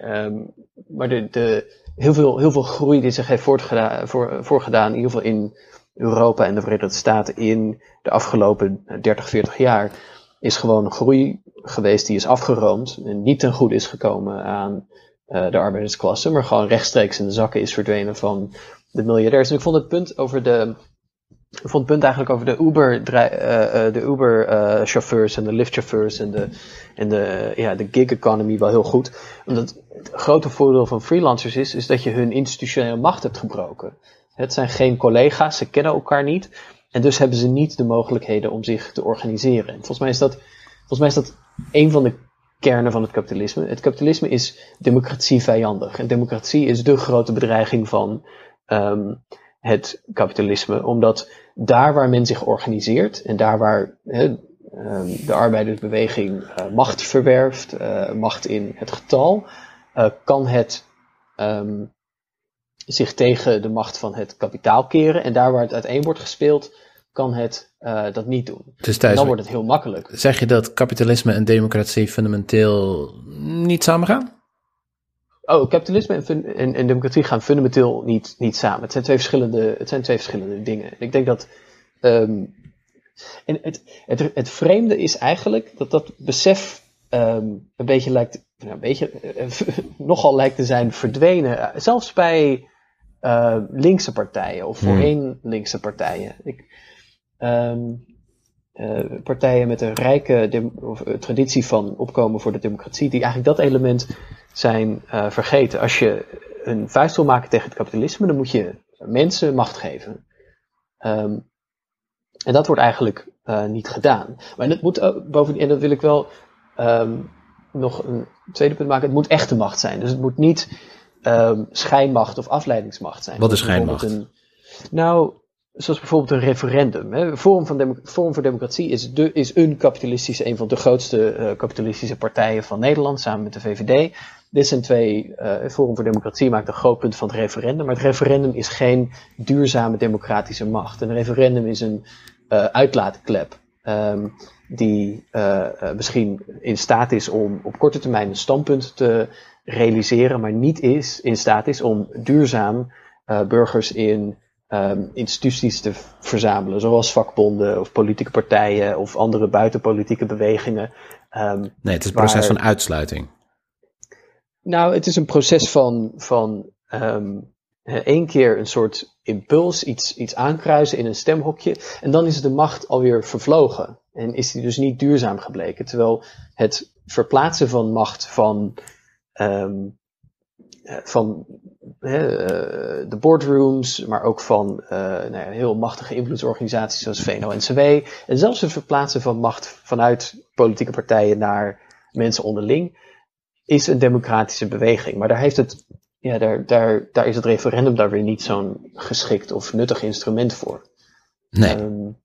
Um, maar de, de, heel, veel, heel veel groei die zich heeft voortgedaan, voor, voorgedaan, in ieder geval in Europa en de Verenigde Staten in de afgelopen 30, 40 jaar, is gewoon groei geweest die is afgeroomd en niet ten goede is gekomen aan uh, de arbeidersklasse, maar gewoon rechtstreeks in de zakken is verdwenen van de miljardairs. En ik vond het punt over de. Ik vond het punt eigenlijk over de Uber, uh, uh, de Uber uh, chauffeurs en de Lyft chauffeurs en de, en de, ja, de gig economy wel heel goed. Omdat het grote voordeel van freelancers is, is dat je hun institutionele macht hebt gebroken. Het zijn geen collega's, ze kennen elkaar niet. En dus hebben ze niet de mogelijkheden om zich te organiseren. En volgens mij is dat, volgens mij is dat een van de kernen van het kapitalisme. Het kapitalisme is democratie vijandig. En democratie is de grote bedreiging van um, het kapitalisme. Omdat daar waar men zich organiseert en daar waar he, um, de arbeidersbeweging uh, macht verwerft, uh, macht in het getal, uh, kan het um, zich tegen de macht van het kapitaal keren. En daar waar het uiteen wordt gespeeld, kan het uh, dat niet doen. Dus dan wordt het heel makkelijk. Zeg je dat kapitalisme en democratie fundamenteel niet samengaan? Oh, kapitalisme en, fun en, en, democratie gaan fundamenteel niet, niet samen. Het zijn twee verschillende, het zijn twee verschillende dingen. Ik denk dat. Um, en het, het, het vreemde is eigenlijk dat dat besef um, een beetje lijkt. Nou, een beetje, uh, nogal lijkt te zijn verdwenen. Zelfs bij uh, linkse partijen of voorheen hmm. linkse partijen. Ik, um, uh, partijen met een rijke of, uh, traditie van opkomen voor de democratie, die eigenlijk dat element zijn uh, vergeten. Als je een vuist wil maken tegen het kapitalisme, dan moet je mensen macht geven. Um, En dat wordt eigenlijk niet gedaan. Maar het moet ook, bovendien, en dat wil ik wel um, nog een tweede punt maken, het moet echte macht zijn. Dus het moet niet um, schijnmacht of afleidingsmacht zijn. Wat is schijnmacht? Een, nou, zoals bijvoorbeeld een referendum. Hè. Forum, van Forum voor Democratie is, is een kapitalistische, een van de grootste uh, kapitalistische partijen van Nederland, samen met de VVD. Dit zijn twee, uh, Forum voor Democratie maakt een groot punt van het referendum, maar het referendum is geen duurzame democratische macht. Een referendum is een uh, uitlaatklep. Um, die misschien in staat is om op korte termijn een standpunt te realiseren, maar niet is, in staat is om duurzaam burgers in um, instituties te verzamelen, zoals vakbonden of politieke partijen of andere buitenpolitieke bewegingen. Um, nee, het is een proces van uitsluiting. Nou, het is een proces van, van um, één keer een soort impuls, iets, iets aankruisen in een stemhokje. En dan is de macht alweer vervlogen. En is die dus niet duurzaam gebleken. Terwijl het verplaatsen van macht van, um, van de boardrooms, maar ook van uh, nou ja, heel machtige invloedsorganisaties zoals VNO-NCW. En zelfs het verplaatsen van macht vanuit politieke partijen naar mensen onderling, is een democratische beweging. Maar daar heeft het ja, daar, daar, daar is het referendum daar weer niet zo'n geschikt of nuttig instrument voor. Nee. Um,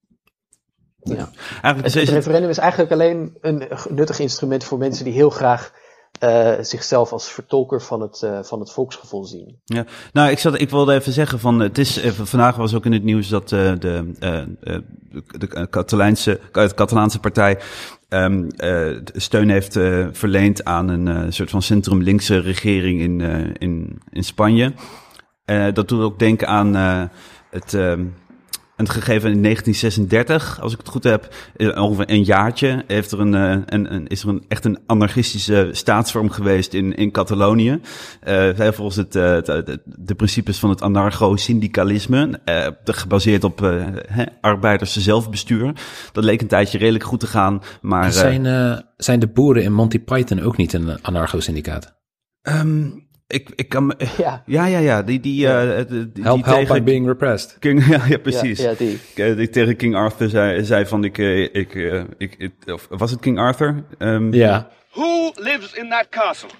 ja. Het, het, referendum is eigenlijk alleen een nuttig instrument voor mensen die heel graag uh, zichzelf als vertolker van het, uh, van het volksgevoel zien. Ja, nou, ik, zat, ik wilde even zeggen van, het is, even, vandaag was ook in het nieuws dat uh, de, de Catalaanse, Catalaanse partij um, steun heeft verleend aan een soort van centrum-linkse regering in, in, in Spanje. dat doet ook denken aan het ehm, een gegeven in 1936, als ik het goed heb, ongeveer een jaartje, heeft er een, eh, een, een, is er een, echt een anarchistische staatsvorm geweest in, in Catalonië. Uh, volgens het, uh, de, principes van het anarcho-syndicalisme, uh, gebaseerd op uh, arbeiders zelfbestuur. Dat leek een tijdje redelijk goed te gaan, maar... Zijn, zijn de boeren in Monty Python ook niet een anarcho-syndicaat? Um, ik, ik kan... Ja, ja, ja. ja die, die, ja. Uh, die, help, help by being repressed. King, ja, ja, precies. Ja, ja die. Eh, die. tegen King Arthur zei, zei van ik... ik, ik, ik of was het King Arthur? Um, ja. Who lives in that castle?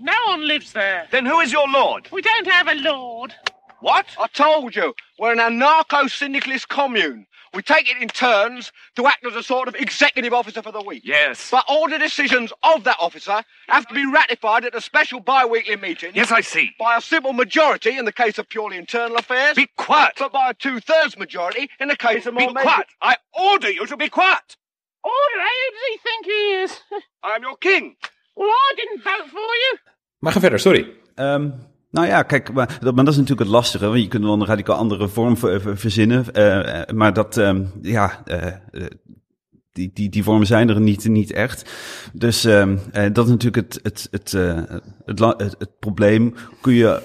No one lives there. Then who is your lord? We don't have a lord. What? I told you, we're an anarcho-syndicalist commune. We take it in turns to act as a sort of executive officer for the week. Yes. But all the decisions of that officer have to be ratified at a special bi-weekly meeting. Yes, I see. By a simple majority in the case of purely internal affairs. Be quiet. But by a two-thirds majority in the case of more Be quiet. I order you to be quiet. Order? Who does he think he is? I'm your king. Well, I didn't vote for you. Maar ga verder, sorry. Um, Nou ja, kijk, maar dat, maar dat is natuurlijk het lastige. Want je kunt wel een radicaal andere vorm verzinnen. Uh, maar dat, um, ja, uh, die, die, die vormen zijn er niet, niet echt. Dus um, dat is natuurlijk het, het, het, het, het, het probleem. Kun je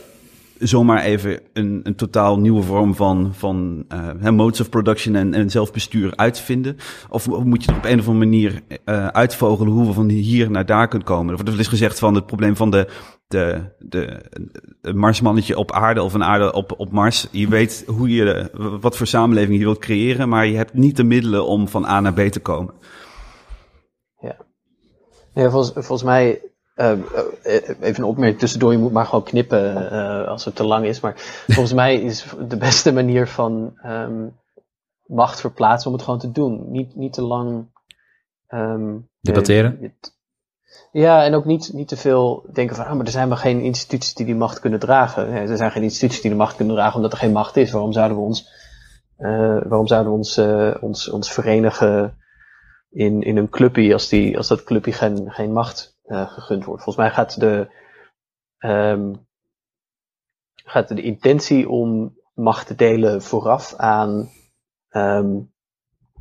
zomaar even een, een totaal nieuwe vorm van, van uh, modes of production en, en zelfbestuur uitvinden? Of, moet je er op een of andere manier uh, uitvogelen hoe we van hier naar daar kunnen komen? Er eens gezegd van het probleem van de, de, de, de Marsmannetje op aarde of een aarde op, op Mars. Je weet hoe je, wat voor samenleving je wilt creëren, maar je hebt niet de middelen om van A naar B te komen. Ja, ja volgens, volgens mij uh, even een opmerking tussendoor, je moet maar gewoon knippen uh, als het te lang is. Maar volgens mij is de beste manier van um, macht verplaatsen om het gewoon te doen. Niet, niet te lang. Um, Debatteren? ja, en ook niet, niet te veel denken van, ah, maar er zijn maar geen instituties die die macht kunnen dragen. Ja, er zijn geen instituties die de macht kunnen dragen omdat er geen macht is. Waarom zouden we ons, waarom zouden we ons, ons, ons verenigen in, in een clubje als, die, als dat clubje geen, geen macht uh, gegund wordt. Volgens mij gaat de, um, gaat de intentie om macht te delen vooraf aan um,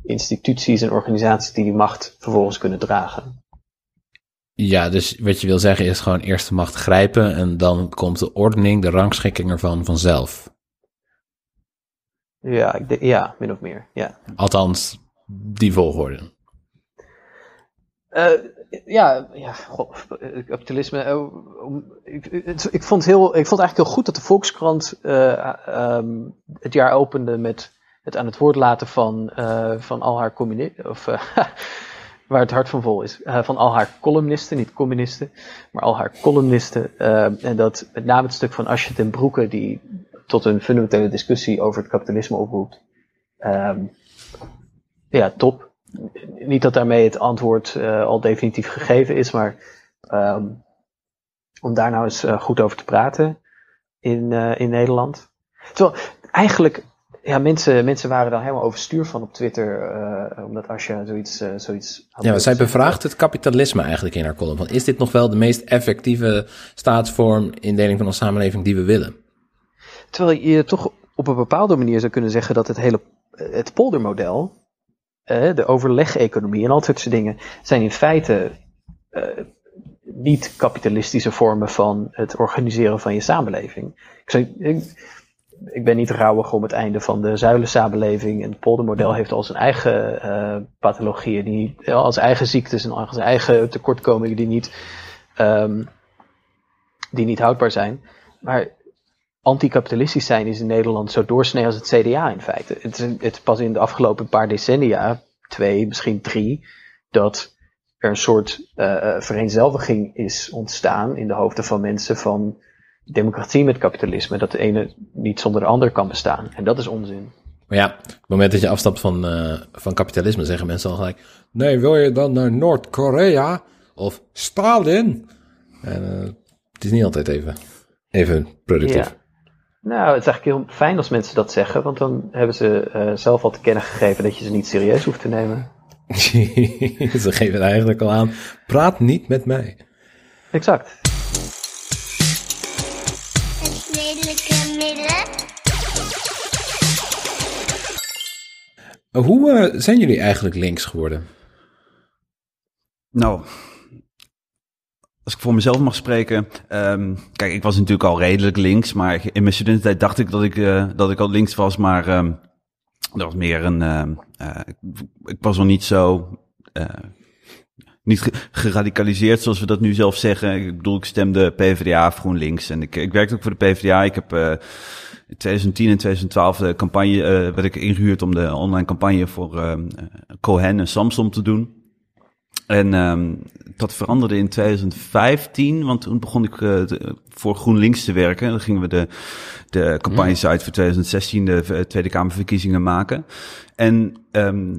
instituties en organisaties die die macht vervolgens kunnen dragen. Ja, dus wat je wil zeggen is gewoon eerst de macht grijpen en dan komt de ordening, de rangschikking ervan vanzelf. Ja, ik ja min of meer, ja. Althans, die volgorde. Uh, ja, ja kapitalisme. Uh, ik, ik, vond heel, ik vond eigenlijk heel goed dat de Volkskrant uh, um, het jaar opende met het aan het woord laten van, eh, van al haar communisten, of eh, waar het hart van vol is, eh, van al haar columnisten, niet communisten, maar al haar columnisten. eh, en dat met name het stuk van Asje ten Broeke, die tot een fundamentele discussie over het kapitalisme oproept. Ehm, ja, top. Niet dat daarmee het antwoord eh, al definitief gegeven is, maar ehm, om daar nou eens eh, goed over te praten in, eh, in Nederland. Terwijl eigenlijk, ja, mensen, mensen waren daar helemaal overstuur van op Twitter, omdat Asja zoiets, zoiets had Ja, zij bevraagt het kapitalisme eigenlijk in haar column. Van, is dit nog wel de meest effectieve staatsvorm, indeling van onze samenleving die we willen? Terwijl je toch op een bepaalde manier zou kunnen zeggen dat het hele het poldermodel, de overleg-economie en al dat soort dingen, zijn in feite eh, niet kapitalistische vormen van het organiseren van je samenleving. Ik, ik, ik ben niet rouwig om het einde van de zuilensamenleving. En het poldermodel heeft al zijn eigen eh pathologieën, die, al zijn eigen ziektes en al zijn eigen tekortkomingen die niet, ehm, die niet houdbaar zijn. Maar anticapitalistisch zijn is in Nederland zo doorsnee als het CDA in feite. Het is, het is pas in de afgelopen paar decennia, twee, misschien drie, dat er een soort eh, vereenzelviging is ontstaan in de hoofden van mensen van democratie met kapitalisme. Dat de ene niet zonder de ander kan bestaan. En dat is onzin. Maar ja, op het moment dat je afstapt van, eh, van kapitalisme, zeggen mensen al gelijk... Nee, wil je dan naar Noord-Korea? Of Stalin? En het is niet altijd even, even productief. Ja. Nou, het is eigenlijk heel fijn als mensen dat zeggen, want dan hebben ze eh, zelf al te kennen gegeven dat je ze niet serieus hoeft te nemen. Ze geven het eigenlijk al aan. Praat niet met mij. Exact. Het redelijke midden. Hoe eh, zijn jullie eigenlijk links geworden? Nou, als ik voor mezelf mag spreken. ehm, kijk, ik was natuurlijk al redelijk links, maar in mijn studententijd dacht ik dat ik, eh, dat ik al links was, maar ehm, dat was meer een. ehm, eh, ik, was nog niet zo. eh, niet ge- geradicaliseerd, zoals we dat nu zelf zeggen. Ik bedoel, ik stemde PvdA of GroenLinks. En ik, ik werkte ook voor de PvdA. Ik heb in 2010 en 2012 de campagne, eh werd ik ingehuurd om de online campagne voor eh, Cohen en Samsung te doen. En ehm, dat veranderde in 2015, want toen begon ik eh, de- voor GroenLinks te werken. Dan gingen we de, de campagnesite voor 2016, de eh, Tweede Kamerverkiezingen maken. En ehm,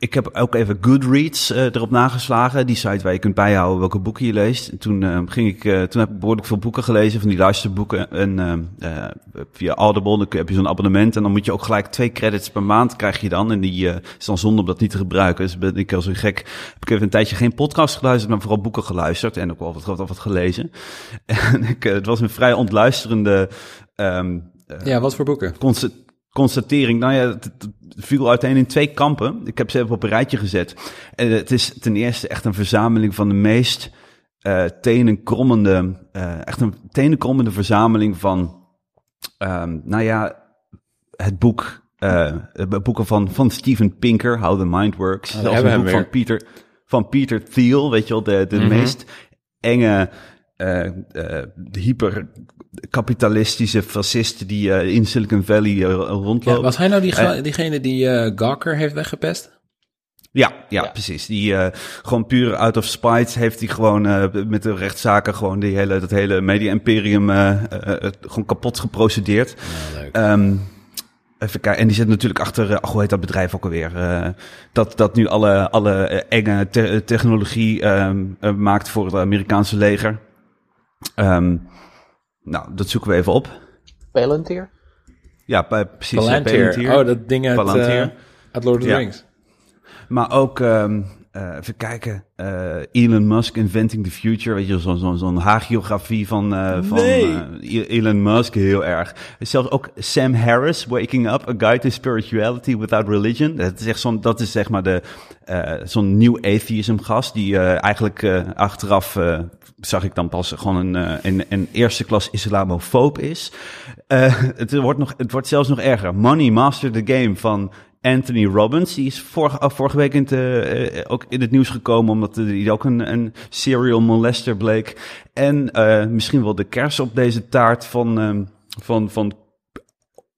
ik heb ook even Goodreads eh, erop nageslagen, die site waar je kunt bijhouden welke boeken je leest. En toen ehm, ging ik, eh, toen heb ik behoorlijk veel boeken gelezen, van die luisterboeken. En eh, via Audible dan heb je zo'n abonnement en dan moet je ook gelijk twee credits per maand krijg je dan. En die eh, is dan zonde om dat niet te gebruiken. Dus ben ik als een gek, heb ik even een tijdje geen podcast geluisterd, maar vooral boeken geluisterd en ook wel wat, wat, wat gelezen. En ik, eh, het was een vrij ontluisterende ehm, Ja, wat voor boeken? consta- constatering. Nou ja, het, viel uiteen in twee kampen. Ik heb ze even op een rijtje gezet. En het is ten eerste echt een verzameling van de meest eh tenenkrommende, eh echt een tenenkrommende verzameling van, ehm, nou ja, het boek, eh de boeken van, van Steven Pinker, How the Mind Works. daar Zelfs een boek van Peter, van Peter Thiel, weet je wel, de, de Mhm. meest enge, eh eh hyperkapitalistische fascisten die eh, in Silicon Valley eh, rondlopen. Ja, was hij nou die Eh, diegene die eh, Gawker heeft weggepest? Ja, ja, precies. Die gewoon puur out of spite heeft hij gewoon met de rechtszaken gewoon die hele, dat hele media-imperium gewoon kapot geprocedeerd. Ja. Ehm, even kijken. En die zit natuurlijk achter, ach, hoe heet dat bedrijf ook alweer? Dat, dat nu alle, alle enge te- technologie ehm, eh, maakt voor het Amerikaanse leger. Ehm, nou, dat zoeken we even op. Palantir? Ja, bij- precies. Palantir. Palantir. Oh, dat ding uit, Palantir. eh, uit Lord of the Ja. Rings. Maar ook, ehm, eh, even kijken, eh, Elon Musk Inventing the Future, weet je, zo'n zo, zo'n hagiografie van, eh, van Nee. eh, Elon Musk, heel erg. Zelfs ook Sam Harris, Waking Up, A Guide to Spirituality Without Religion. Dat is echt zo'n, dat is zeg maar de, zo'n nieuw atheism gast, die eigenlijk achteraf, zag ik dan pas gewoon een, een, een eerste klas islamofoob is. Het, wordt nog, het wordt zelfs nog erger. Money Master the Game van Anthony Robbins. Die is vorige, oh, vorige week in het, eh, eh, ook in het nieuws gekomen, omdat hij ook een, een serial molester bleek. En eh, misschien wel de kers op deze taart van, ehm, van, van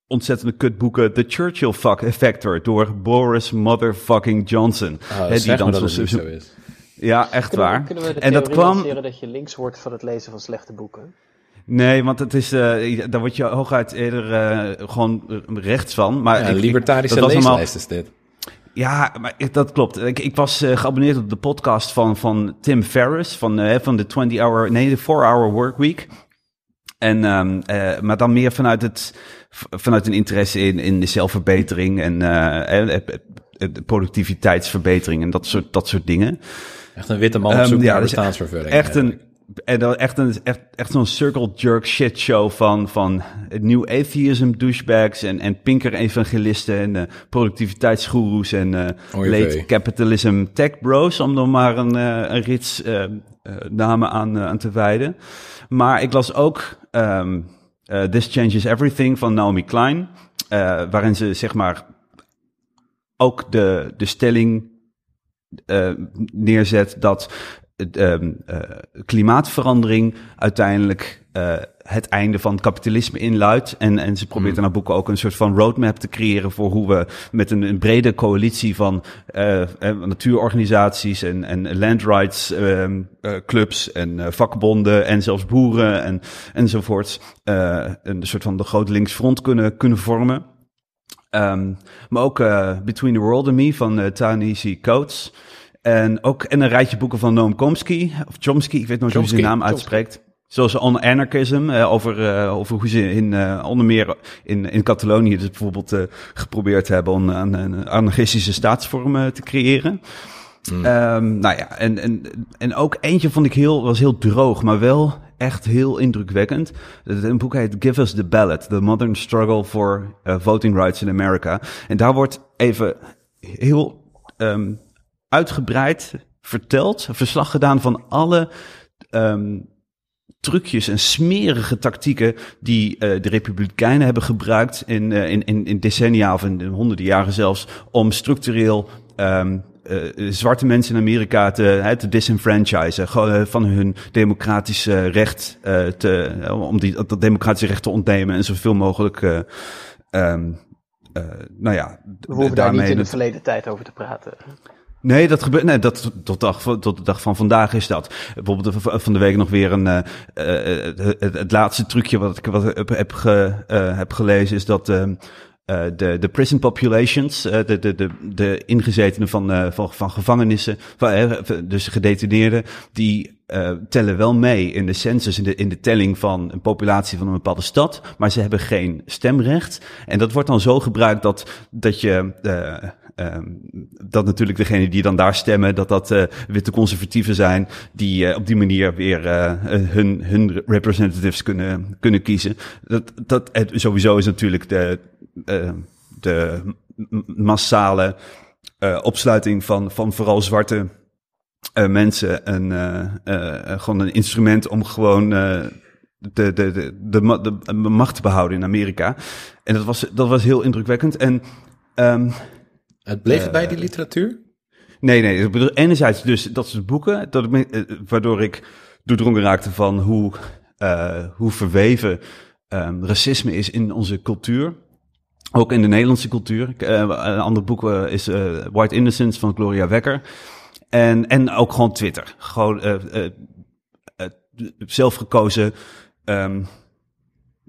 ontzettende kutboeken The Churchill Fuck Factor door Boris Motherfucking Johnson. Oh, zeg maar dat zo- het niet zo- zo is. Ja, echt Kunnen we, waar. kunnen we de en dat kwam. dat je links wordt van het lezen van slechte boeken? Nee, want het is, eh, daar word je hooguit eerder eh, gewoon rechts van. Maar Ja, ik- ik- libertarische was allemaal- is dit. Ja, maar ik- dat klopt. Ik, ik was eh, geabonneerd op de podcast van, van Tim Ferriss van, van de 20-hour, nee, de 4-hour workweek. En, ehm, eh, maar dan meer vanuit, het, vanuit een interesse in, in de zelfverbetering en de productiviteitsverbetering en dat soort, dat soort dingen. Echt een witte man op zoek ja, naar dus bestaansvervulling. Echt een. En dan echt, een, echt, echt zo'n circle jerk shit show van, van new atheism douchebags en, en pinker evangelisten en eh productiviteitsgoeroes en eh vee. late capitalism tech bros, om er maar een, eh, een rits namen aan, aan te wijden. Maar ik las ook ehm, eh, This Changes Everything van Naomi Klein, waarin ze zeg maar ook de, de stelling neerzet dat klimaatverandering uiteindelijk eh, het einde van het kapitalisme inluidt. En, en ze probeert in haar boeken ook een soort van roadmap te creëren voor hoe we met een, een brede coalitie van eh, eh, natuurorganisaties en, en land rights ehm, eh, clubs en eh, vakbonden en zelfs boeren en, enzovoorts eh, een soort van de grote linksfront kunnen, kunnen vormen. Ehm, maar ook eh, Between the World and Me van Ta-Nehisi Coates. En ook en een rijtje boeken van Noam Chomsky, of Chomsky, ik weet nooit hoe ze zijn naam uitspreekt. Zoals On Anarchism, eh, over, eh, over hoe ze in, eh, onder meer in, in Catalonië dus bijvoorbeeld geprobeerd hebben om een, een anarchistische staatsvorm te creëren. Ehm, nou ja, en, en, en ook eentje vond ik heel, was heel droog, maar wel echt heel indrukwekkend. Een boek heet Give Us the Ballot, The Modern Struggle for Voting Rights in America. En daar wordt even heel ehm, uitgebreid verteld, verslag gedaan van alle ehm, trucjes en smerige tactieken die eh, de Republikeinen hebben gebruikt in, eh, in, in, in decennia of in, in honderden jaren zelfs om structureel ehm, eh, zwarte mensen in Amerika te, te disenfranchisen, van hun democratische recht te, om die, dat democratische recht te ontnemen en zoveel mogelijk, eh, ehm, eh, nou ja, We hoeven daar niet in de verleden tijd over te praten. Nee, dat gebeurt. Nee, dat tot dag, tot de dag van vandaag is dat. Bijvoorbeeld van de week nog weer een. eh, eh, het, het, het laatste trucje wat ik wat heb, heb, ge, eh, heb gelezen is dat. eh, de, de prison populations, eh, de, de, de, de ingezetenen van, eh, van, van gevangenissen, van, eh, dus gedetineerden, die eh, tellen wel mee in de census, in de, in de telling van een populatie van een bepaalde stad, maar ze hebben geen stemrecht. En dat wordt dan zo gebruikt dat, dat je, eh, dat natuurlijk degene die dan daar stemmen, dat dat eh, witte conservatieven zijn, die eh, op die manier weer eh, hun, hun representatives kunnen, kunnen kiezen. Dat, dat, het, sowieso is natuurlijk de, de massale opsluiting van, van vooral zwarte eh, mensen een, eh, gewoon een instrument om gewoon de, de, de, de, de macht te behouden in Amerika. En dat was, dat was heel indrukwekkend. En ehm, Het bleef Eh, bij die literatuur? Nee, nee. Ik bedoel, enerzijds dus dat soort boeken, dat ik eh, waardoor ik doordrongen raakte van hoe, eh, hoe verweven ehm, racisme is in onze cultuur. Ook in de Nederlandse cultuur. Eh, een ander boek eh, is eh, White Innocence van Gloria Wekker. En, en ook gewoon Twitter. Gewoon eh, eh, eh, zelf gekozen. ehm,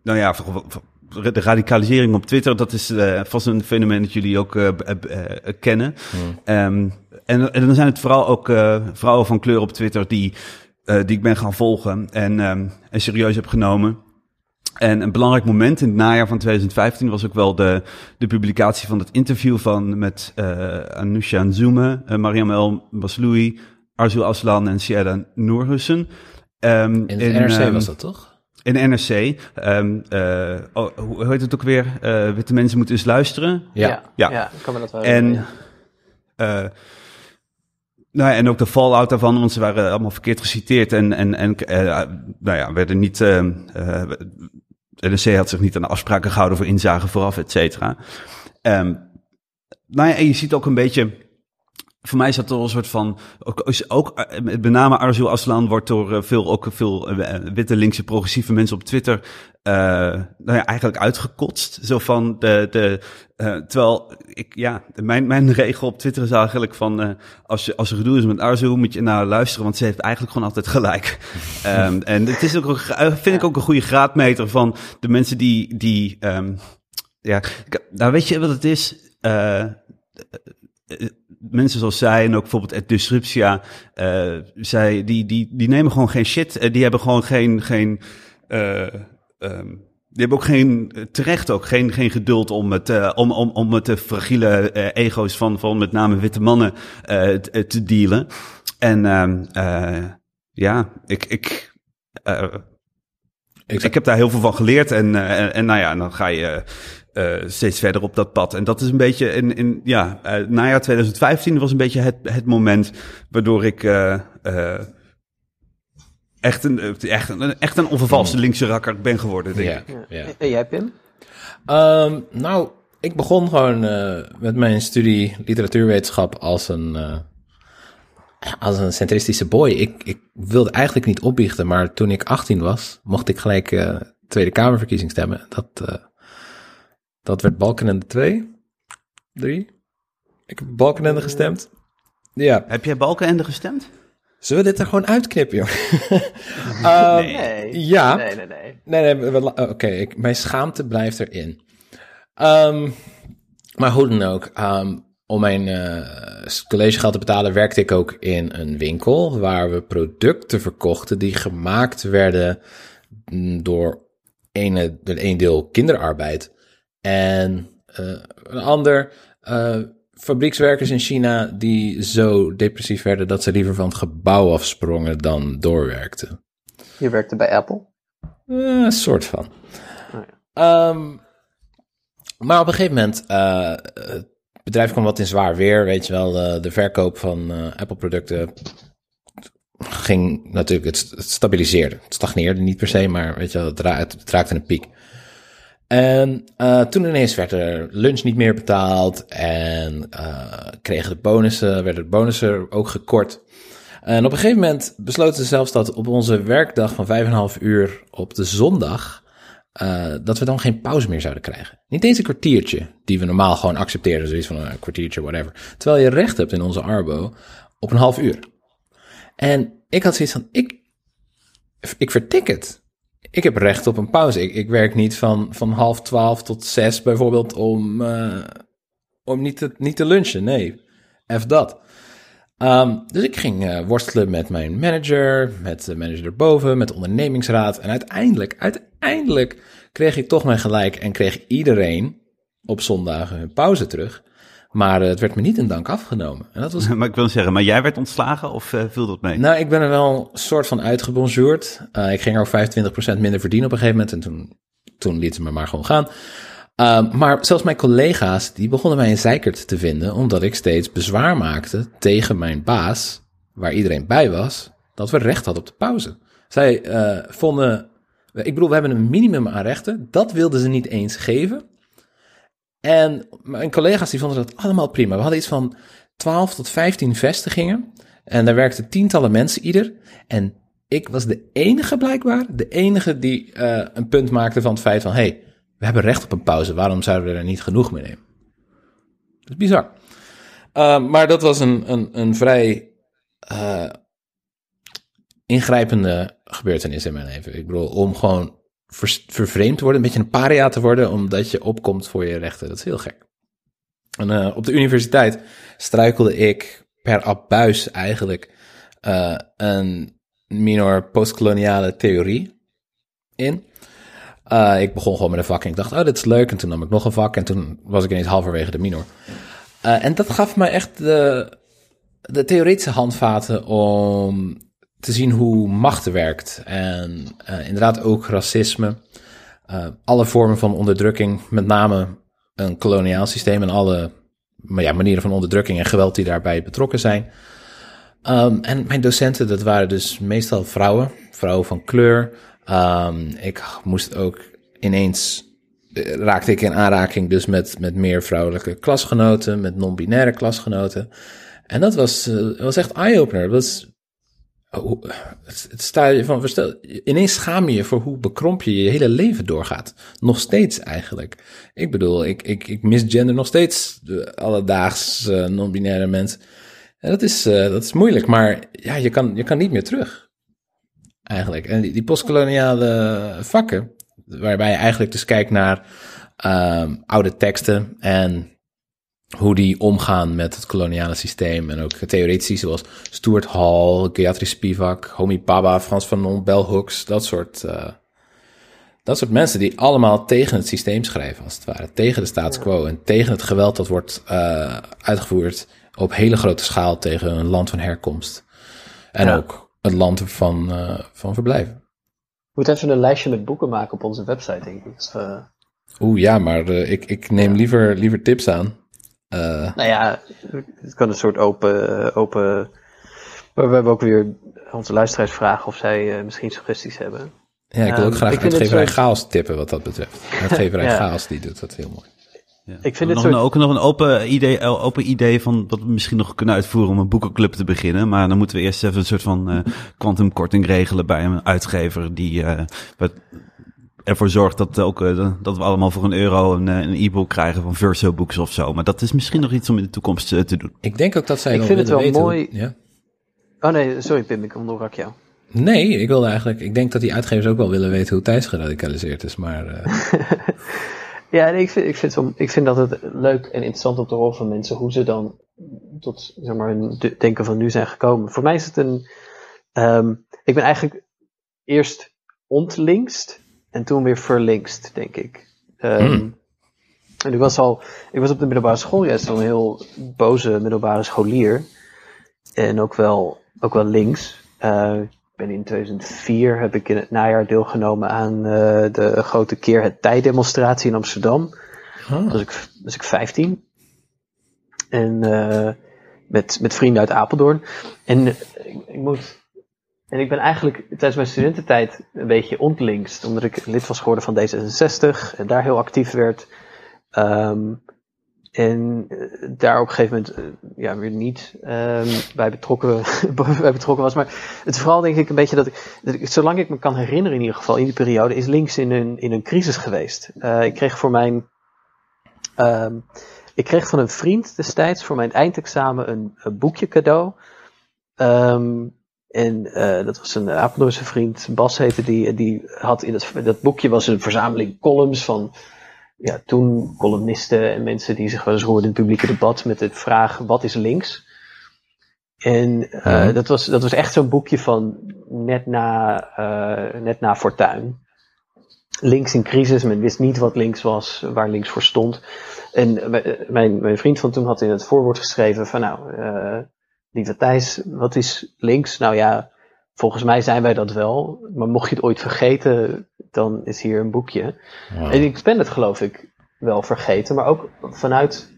nou ja, de radicalisering op Twitter, dat is eh, vast een fenomeen dat jullie ook eh, eh, kennen. Ehm, en, en dan zijn het vooral ook vrouwen van kleur op Twitter die, die ik ben gaan volgen en, ehm, en serieus heb genomen. En een belangrijk moment in het najaar van 2015 was ook wel de, de publicatie van het interview van met eh Anousha Nzume, uh, Mariam El Basloui, Arzu Aslan en Sierra Noorhussen. Ehm, In het NRC was dat toch? In NRC. ehm, eh, oh, hoe heet het ook weer? Eh, witte mensen moeten eens luisteren. Ja. ja, Ja. ja, ik kan me dat wel En, eh, nou ja, en ook de fallout daarvan, want ze waren allemaal verkeerd geciteerd en, en, en eh, nou ja, werden niet. eh eh, de NRC had zich niet aan de afspraken gehouden voor inzage vooraf, et cetera. Ehm, nou ja, en je ziet ook een beetje voor mij is dat toch een soort van. Ook, is ook eh, met name Arzu Aslan wordt door eh, veel, ook veel eh, witte linkse progressieve mensen op Twitter. eh, nou ja, eigenlijk uitgekotst. Zo van de. de eh, terwijl ik, ja, mijn, mijn regel op Twitter is eigenlijk van. als, je, als er gedoe is met Arzu, moet je naar luisteren, want ze heeft eigenlijk gewoon altijd gelijk. Ehm, en het is ook, een vind ik ook een goede graadmeter van de mensen die. die ehm, ja, nou weet je wat het is? Mensen zoals zij en ook bijvoorbeeld Ed Disruptia, eh, zij, die, die, die nemen gewoon geen shit. Eh, die hebben gewoon geen, geen eh, ehm, die hebben ook geen, terecht ook, geen, geen geduld om het, eh, om, om, om met de fragiele ego's van, van met name witte mannen t- eh, te dealen. En ehm, eh, ja, ik, ik, Ik, ik heb daar heel veel van geleerd. En, en, en nou ja, dan ga je eh, steeds verder op dat pad. En dat is een beetje in, in ja, eh, najaar 2015 was een beetje het, het moment waardoor ik eh, eh, echt, een, echt, een, echt een onvervalste linkse rakker ben geworden, denk ja, ik. ja. En jij, Pim? Ehm, nou, ik begon gewoon eh, met mijn studie literatuurwetenschap als een, eh, als een centristische boy. Ik, ik wilde eigenlijk niet opbiechten, maar toen ik 18 was, mocht ik gelijk eh, Tweede Kamerverkiezing stemmen. Dat, eh, dat werd Balkenende 2, 3. Ik heb Balkenende gestemd. Ja, Heb jij Balkenende gestemd? zullen we dit er gewoon uitknippen, joh? Ehm, Nee. Ja. Nee, nee, nee. Nee, nee, oh, oké, mijn schaamte blijft erin. Ehm, maar hoe dan ook, ehm, om mijn eh, collegegeld te betalen werkte ik ook in een winkel waar we producten verkochten die gemaakt werden mm, door ene, door een deel kinderarbeid en eh, een ander eh, fabriekswerkers in China die zo depressief werden dat ze liever van het gebouw afsprongen dan doorwerkten. Je werkte bij Apple. Eh, Een soort van. Ehm, maar op een gegeven moment, eh, het bedrijf kwam wat in zwaar weer, weet je wel. eh, de verkoop van eh, Apple-producten ging natuurlijk, het, het stabiliseerde. Het stagneerde niet per se, maar weet je wel, het, ra- het raakte een piek. En eh, toen ineens werd er lunch niet meer betaald en eh, kregen de bonussen, werden de bonussen ook gekort. En op een gegeven moment besloten ze zelfs dat op onze werkdag van 5,5 uur op de zondag, eh, dat we dan geen pauze meer zouden krijgen. Niet eens een kwartiertje, die we normaal gewoon accepteren, zoiets van een kwartiertje, whatever. Terwijl je recht hebt in onze Arbo op een half uur. En ik had zoiets van, ik, ik vertik het. Ik heb recht op een pauze. Ik, ik werk niet van, van half twaalf tot zes bijvoorbeeld om, eh, om niet, te, niet te lunchen. Nee, F dat. Ehm, dus ik ging eh, worstelen met mijn manager, met de manager erboven, met de ondernemingsraad. En uiteindelijk, uiteindelijk kreeg ik toch mijn gelijk en kreeg iedereen op zondagen hun pauze terug. Maar eh, het werd me niet in dank afgenomen. En dat was Maar ik wil zeggen, maar jij werd ontslagen of eh, viel dat mee? nou, ik ben er wel een soort van uitgebonjourd. Eh, ik ging er ook 25% minder verdienen op een gegeven moment. En toen, toen lieten ze me maar gewoon gaan. Ehm, maar zelfs mijn collega's, die begonnen mij een zeikert te vinden. Omdat ik steeds bezwaar maakte tegen mijn baas, waar iedereen bij was, dat we recht hadden op de pauze. Zij vonden, ik bedoel, we hebben een minimum aan rechten. Dat wilden ze niet eens geven. En mijn collega's die vonden dat allemaal prima. We hadden iets van 12 tot 15 vestigingen. En daar werkten tientallen mensen ieder. En ik was de enige blijkbaar, de enige die eh, een punt maakte van het feit van... hey, we hebben recht op een pauze, waarom zouden we er niet genoeg mee nemen? Dat is bizar. Uh, maar dat was een, een, een vrij uh, ingrijpende gebeurtenis in mijn leven. Ik bedoel, om gewoon ver, vervreemd te worden, een beetje een paria te worden, omdat je opkomt voor je rechten. Dat is heel gek. En uh, op de universiteit struikelde ik per abuis eigenlijk uh, een minor postkoloniale theorie in. Uh, ik begon gewoon met een vak en ik dacht, oh, dit is leuk. En toen nam ik nog een vak en toen was ik ineens halverwege de minor. En dat gaf me echt de, de theoretische handvaten om te zien hoe macht werkt. En uh, inderdaad ook racisme. Uh, alle vormen van onderdrukking, met name een koloniaal systeem en alle maar ja, manieren van onderdrukking en geweld die daarbij betrokken zijn. Um, en mijn docenten, dat waren dus meestal vrouwen, vrouwen van kleur. Um, ik moest ook ineens, raakte ik in aanraking dus met, met meer vrouwelijke klasgenoten, met non-binaire klasgenoten. En dat was, eh, was echt eye-opener. Dat was, oh, het, sta je van, verstel, ineens schaam je je voor hoe bekromp je je hele leven doorgaat. Nog steeds eigenlijk. Ik bedoel, ik, ik, ik misgender nog steeds de alledaags eh, non-binaire mens. En dat is, eh, dat is moeilijk, maar ja, je kan, je kan niet meer terug. Eigenlijk. En die, die postkoloniale vakken, waarbij je eigenlijk dus kijkt naar ehm, oude teksten en hoe die omgaan met het koloniale systeem. En ook theoretici zoals Stuart Hall, Gayatri Spivak, Homi Bhabha, Frans Fanon, Bell Hooks, dat soort, eh, dat soort mensen die allemaal tegen het systeem schrijven, als het ware. Tegen de status quo en tegen het geweld dat wordt eh, uitgevoerd op hele grote schaal tegen een land van herkomst. En Ja. ook het land van, eh, van verblijf. We moeten even een lijstje met boeken maken op onze website, denk ik. Dus, eh, Oeh, ja, maar ik, ik neem liever, liever tips aan. Eh, nou ja, het kan een soort open... eh, open maar we hebben ook weer onze luisteraars vragen of zij eh, misschien suggesties hebben. ja, ik wil ook Ehm, graag uitgeverij zo- Chaos tippen wat dat betreft. Uitgeverij Ja. Chaos, die doet dat heel mooi. Ja. Ik vind het nog soort- ook nog een open idee, open idee van wat we misschien nog kunnen uitvoeren om een boekenclub te beginnen. Maar dan moeten we eerst even een soort van eh kwantumkorting regelen bij een uitgever die eh, wat ervoor zorgt dat, ook, eh, dat we allemaal voor een euro een, eh, een e-book krijgen van Verso Books of zo. Maar dat is misschien nog iets om in de toekomst eh, te doen. Ik denk ook dat zij Ik vind het wel weten mooi- Ja? Oh nee, sorry Pim, ik onderbrak jou. Nee, ik wilde eigenlijk. Ik denk dat die uitgevers ook wel willen weten hoe Thijs geradicaliseerd is. Maar eh, Ja, nee, ik, vind, ik, vind het wel- ik vind dat het leuk en interessant om te horen van mensen hoe ze dan tot zeg maar, hun de- denken van nu zijn gekomen. Voor mij is het een. ehm, ik ben eigenlijk eerst ontlinkst en toen weer verlinkst, denk ik. Ehm, Hmm. En ik was al. Ik was op de middelbare school juist al een heel boze middelbare scholier. En ook wel, ook wel links. Eh, ik ben in 2004 heb ik in het najaar deelgenomen aan eh, de grote keer het tijdemonstratie in Amsterdam. Toen was ik, was ik 15. En eh, met, met vrienden uit Apeldoorn. En ik, ik moet. En ik ben eigenlijk tijdens mijn studententijd een beetje ontlinkst. Omdat ik lid was geworden van D66 en daar heel actief werd. Ehm, en eh, daar op een gegeven moment eh, ja, weer niet ehm, bij, betrokken, betrokken was. Maar het is vooral denk ik een beetje dat ik, dat zolang ik me kan herinneren in ieder geval, in die periode, is links in een, in een crisis geweest. Eh, ik kreeg voor mijn, ehm, ik kreeg van een vriend destijds voor mijn eindexamen een, boekje cadeau. En eh, dat was een Apeldoornse vriend, Bas heette die. En die had in dat, dat boekje was een verzameling columns van ja, toen columnisten en mensen die zich wel eens hoorden in het publieke debat met de vraag: wat is links? En Mhm. dat, was, dat was echt zo'n boekje van net na, eh, net na Fortuin. Links in crisis, men wist niet wat links was, waar links voor stond. En mijn, mijn vriend van toen had in het voorwoord geschreven van nou, lieve Thijs, wat is links? Nou ja, volgens mij zijn wij dat wel. Maar mocht je het ooit vergeten, dan is hier een boekje. En ik ben het geloof ik wel vergeten, maar ook vanuit,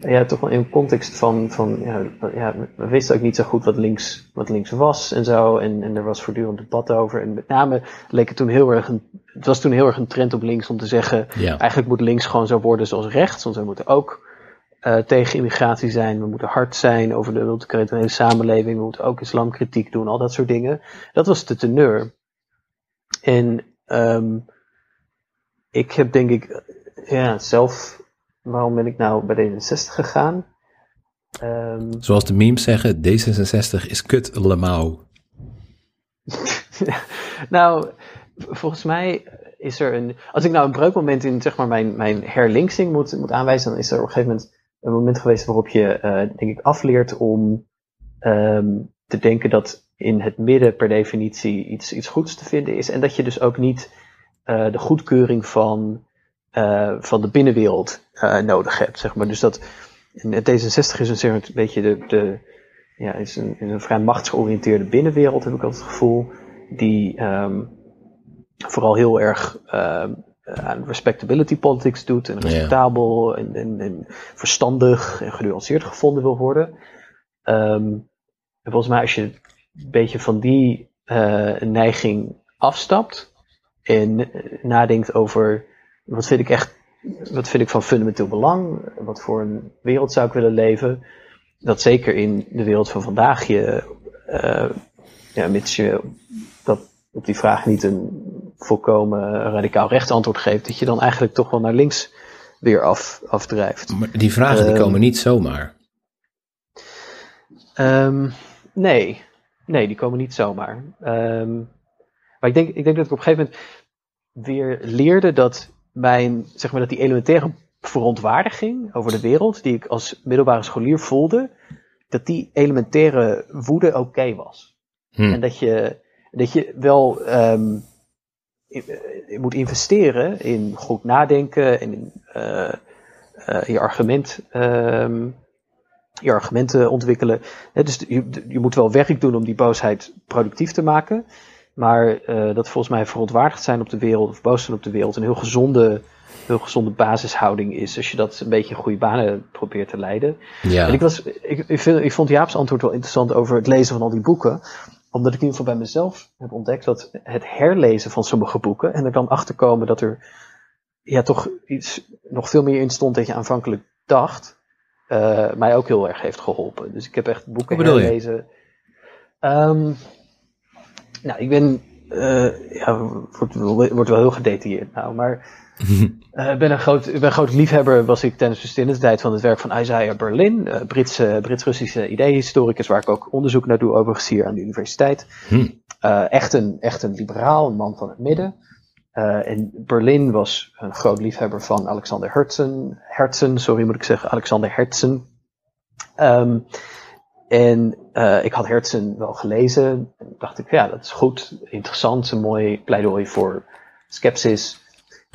ja, toch wel in een context van, van ja, ja, we wisten ook niet zo goed wat links, wat links was en zo. En, en er was voortdurend debat over. En met name leek het toen heel erg een, het was toen heel erg een trend op links om te zeggen, ja. eigenlijk moet links gewoon zo worden zoals rechts, want we moeten ook eh, tegen immigratie zijn, we moeten hard zijn over de multiculturele samenleving, we moeten ook islamkritiek doen, al dat soort dingen. Dat was de teneur. En ehm, ik heb denk ik, ja, zelf, waarom ben ik nou bij D66 gegaan? Ehm, Zoals de memes zeggen, D66 is kut lemau. nou, volgens mij is er een. Als ik nou een breukmoment in zeg maar, mijn, mijn herlinksing moet, moet aanwijzen, dan is er op een gegeven moment een moment geweest waarop je, eh, denk ik, afleert om ehm, te denken dat in het midden per definitie iets, iets goeds te vinden is. En dat je dus ook niet eh, de goedkeuring van, eh, van de binnenwereld nodig hebt. Zeg maar. Dus dat en het D66 is een, beetje de. de ja, is een, een vrij machtsgeoriënteerde binnenwereld, heb ik altijd het gevoel. Die ehm, vooral heel erg ehm, aan respectability politics doet. En respectabel en, en, en verstandig en genuanceerd gevonden wil worden. Ehm, en volgens mij als je een beetje van die eh, neiging afstapt. En eh, nadenkt over wat vind ik echt. Wat vind ik van fundamenteel belang? Wat voor een wereld zou ik willen leven? dat zeker in de wereld van vandaag je, uh, ja, mits je dat op die vraag niet een volkomen radicaal recht antwoord geeft, dat je dan eigenlijk toch wel naar links weer af, afdrijft. Maar die vragen die Ehm, komen niet zomaar. Ehm, nee. nee, die komen niet zomaar. Ehm, maar ik denk, ik denk dat ik op een gegeven moment weer leerde dat mijn, zeg maar, dat die elementaire verontwaardiging over de wereld, die ik als middelbare scholier voelde, dat die elementaire woede oké was. Hm. En dat je, dat je wel in- eh, moet investeren in goed nadenken en in eh, eh, je, argument, ehm, je argumenten ontwikkelen. Dus je, je moet wel werk doen om die boosheid productief te maken. Maar dat volgens mij verontwaardigd zijn op de wereld of boos zijn op de wereld een heel gezonde, heel gezonde basishouding is. Als je dat een beetje in goede banen probeert te leiden. Ja. En ik, was, ik, ik, vind, ik vond Jaap's antwoord wel interessant over het lezen van al die boeken. Omdat ik in ieder geval bij mezelf heb ontdekt dat het herlezen van sommige boeken. en er dan achter komen dat er ja, toch iets, nog veel meer in stond dan je aanvankelijk dacht. eh, mij ook heel erg heeft geholpen. Dus ik heb echt boeken herlezen. Ehm, nou, ik ben. eh, ja, wordt, wordt wel heel gedetailleerd nou, maar. Ik ben een groot, ben een groot liefhebber, was ik tijdens de studententijd van het werk van Isaiah Berlin, eh, Britse, Brits-Russische ideehistoricus, waar ik ook onderzoek naar doe overigens hier aan de universiteit. Hm. Eh, echt, een, echt een liberaal, een man van het midden. En Berlin was een groot liefhebber van Alexander Herzen, Herzen sorry moet ik zeggen, Alexander Herzen. Ehm, en ik had Herzen wel gelezen. En dacht ik, ja, dat is goed, interessant, een mooi pleidooi voor skepsis.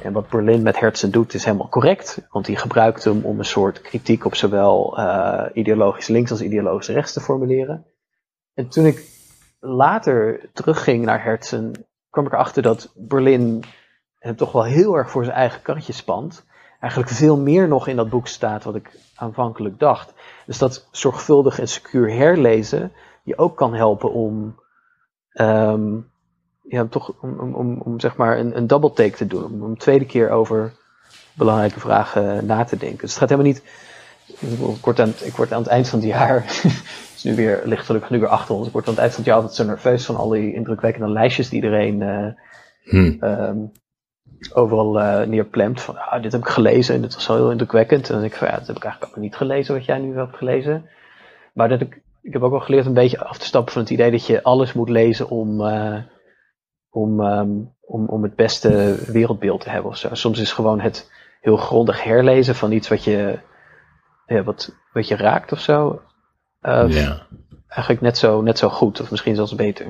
En wat Berlin met Herzen doet is helemaal correct, want hij gebruikt hem om een soort kritiek op zowel eh, ideologisch links als ideologisch rechts te formuleren. En toen ik later terugging naar Herzen, kwam ik erachter dat Berlin hem toch wel heel erg voor zijn eigen karretje spant. Eigenlijk veel meer nog in dat boek staat wat ik aanvankelijk dacht. Dus dat zorgvuldig en secuur herlezen je ook kan helpen om, ehm, ja, toch om, om, om, om zeg maar een, een double take te doen. Om een tweede keer over belangrijke vragen na te denken. Dus het gaat helemaal niet. Ik word aan, ik word aan het eind van het jaar. Het is nu weer, ligt gelukkig nu weer achter ons. Ik word aan het eind van het jaar altijd zo nerveus van al die indrukwekkende lijstjes die iedereen eh, Hm. ehm, overal eh neerplemt. Van, ah, dit heb ik gelezen en dit was wel heel indrukwekkend. En dan denk ik van, ja, dat heb ik eigenlijk ook niet gelezen wat jij nu hebt gelezen. Maar dat ik, ik heb ook wel geleerd een beetje af te stappen van het idee dat je alles moet lezen om, eh, om, ehm, om, om het beste wereldbeeld te hebben. Of zo. Soms is gewoon het heel grondig herlezen van iets wat je, ja, wat, wat je raakt of zo. eh, ja. Eigenlijk net zo, net zo goed, of misschien zelfs beter.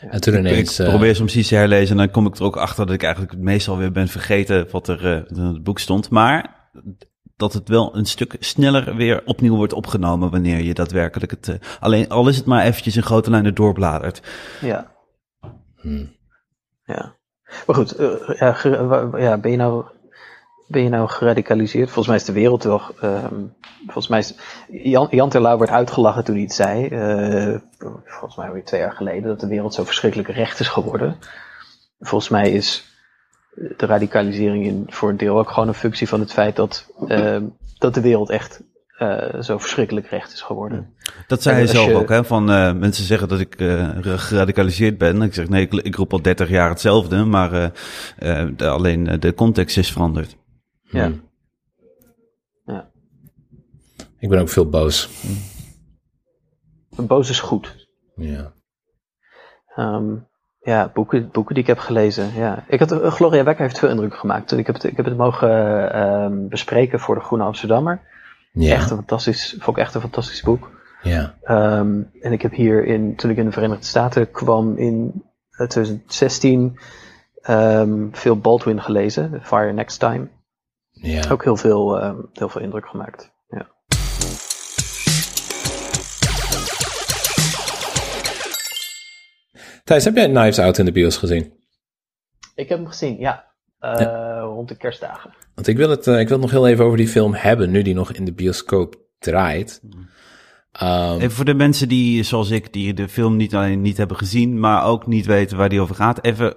En toen ineens... ik eh, probeer soms iets te herlezen en dan kom ik er ook achter dat ik eigenlijk meestal weer ben vergeten wat er eh, in het boek stond. Maar dat het wel een stuk sneller weer opnieuw wordt opgenomen wanneer je daadwerkelijk het... eh, alleen al is het maar eventjes in grote lijnen doorbladert. Ja. hm. Ja. Maar goed, eh, ja, wa- ja, ben, je nou, ben je nou geradicaliseerd? Volgens mij is de wereld wel. ehm, volgens mij is. Jan, Jan Terlouw werd uitgelachen toen hij het zei. eh, volgens mij weer twee jaar geleden. Dat de wereld zo verschrikkelijk recht is geworden. Volgens mij is de radicalisering in, voor een deel ook gewoon een functie van het feit dat, ehm, dat de wereld echt eh, zo verschrikkelijk recht is geworden. Dat zei hij zelf je- ook, hè? Van eh, mensen zeggen dat ik eh, geradicaliseerd ben. Ik zeg nee, ik, ik roep al 30 jaar hetzelfde, maar eh, eh, de- alleen de context is veranderd. Ja. Hm. Ja. Ik ben ook veel boos. Een boos is goed. Ja. Ehm, ja, boeken, boeken die ik heb gelezen. Ja. Ik had, eh, Gloria Wekker heeft veel indruk gemaakt. Ik heb het, ik heb het mogen ehm, bespreken voor de Groene Amsterdammer. Ja. Echt een fantastisch, vond ik echt een fantastisch boek. Ja. Ehm, en ik heb hier in, toen ik in de Verenigde Staten kwam in eh, 2016, ehm, veel Baldwin gelezen. Fire Next Time. Ja. Ook heel veel, ehm, heel veel indruk gemaakt. Thijs, heb jij Knives Out in de bios gezien? Ik heb hem gezien, ja. Eh, Rond de kerstdagen. Want ik wil, het, eh, ik wil het nog heel even over die film hebben, nu die nog in de bioscoop draait. Ehm, Even voor de mensen die, zoals ik, die de film niet alleen niet hebben gezien, maar ook niet weten waar die over gaat. Even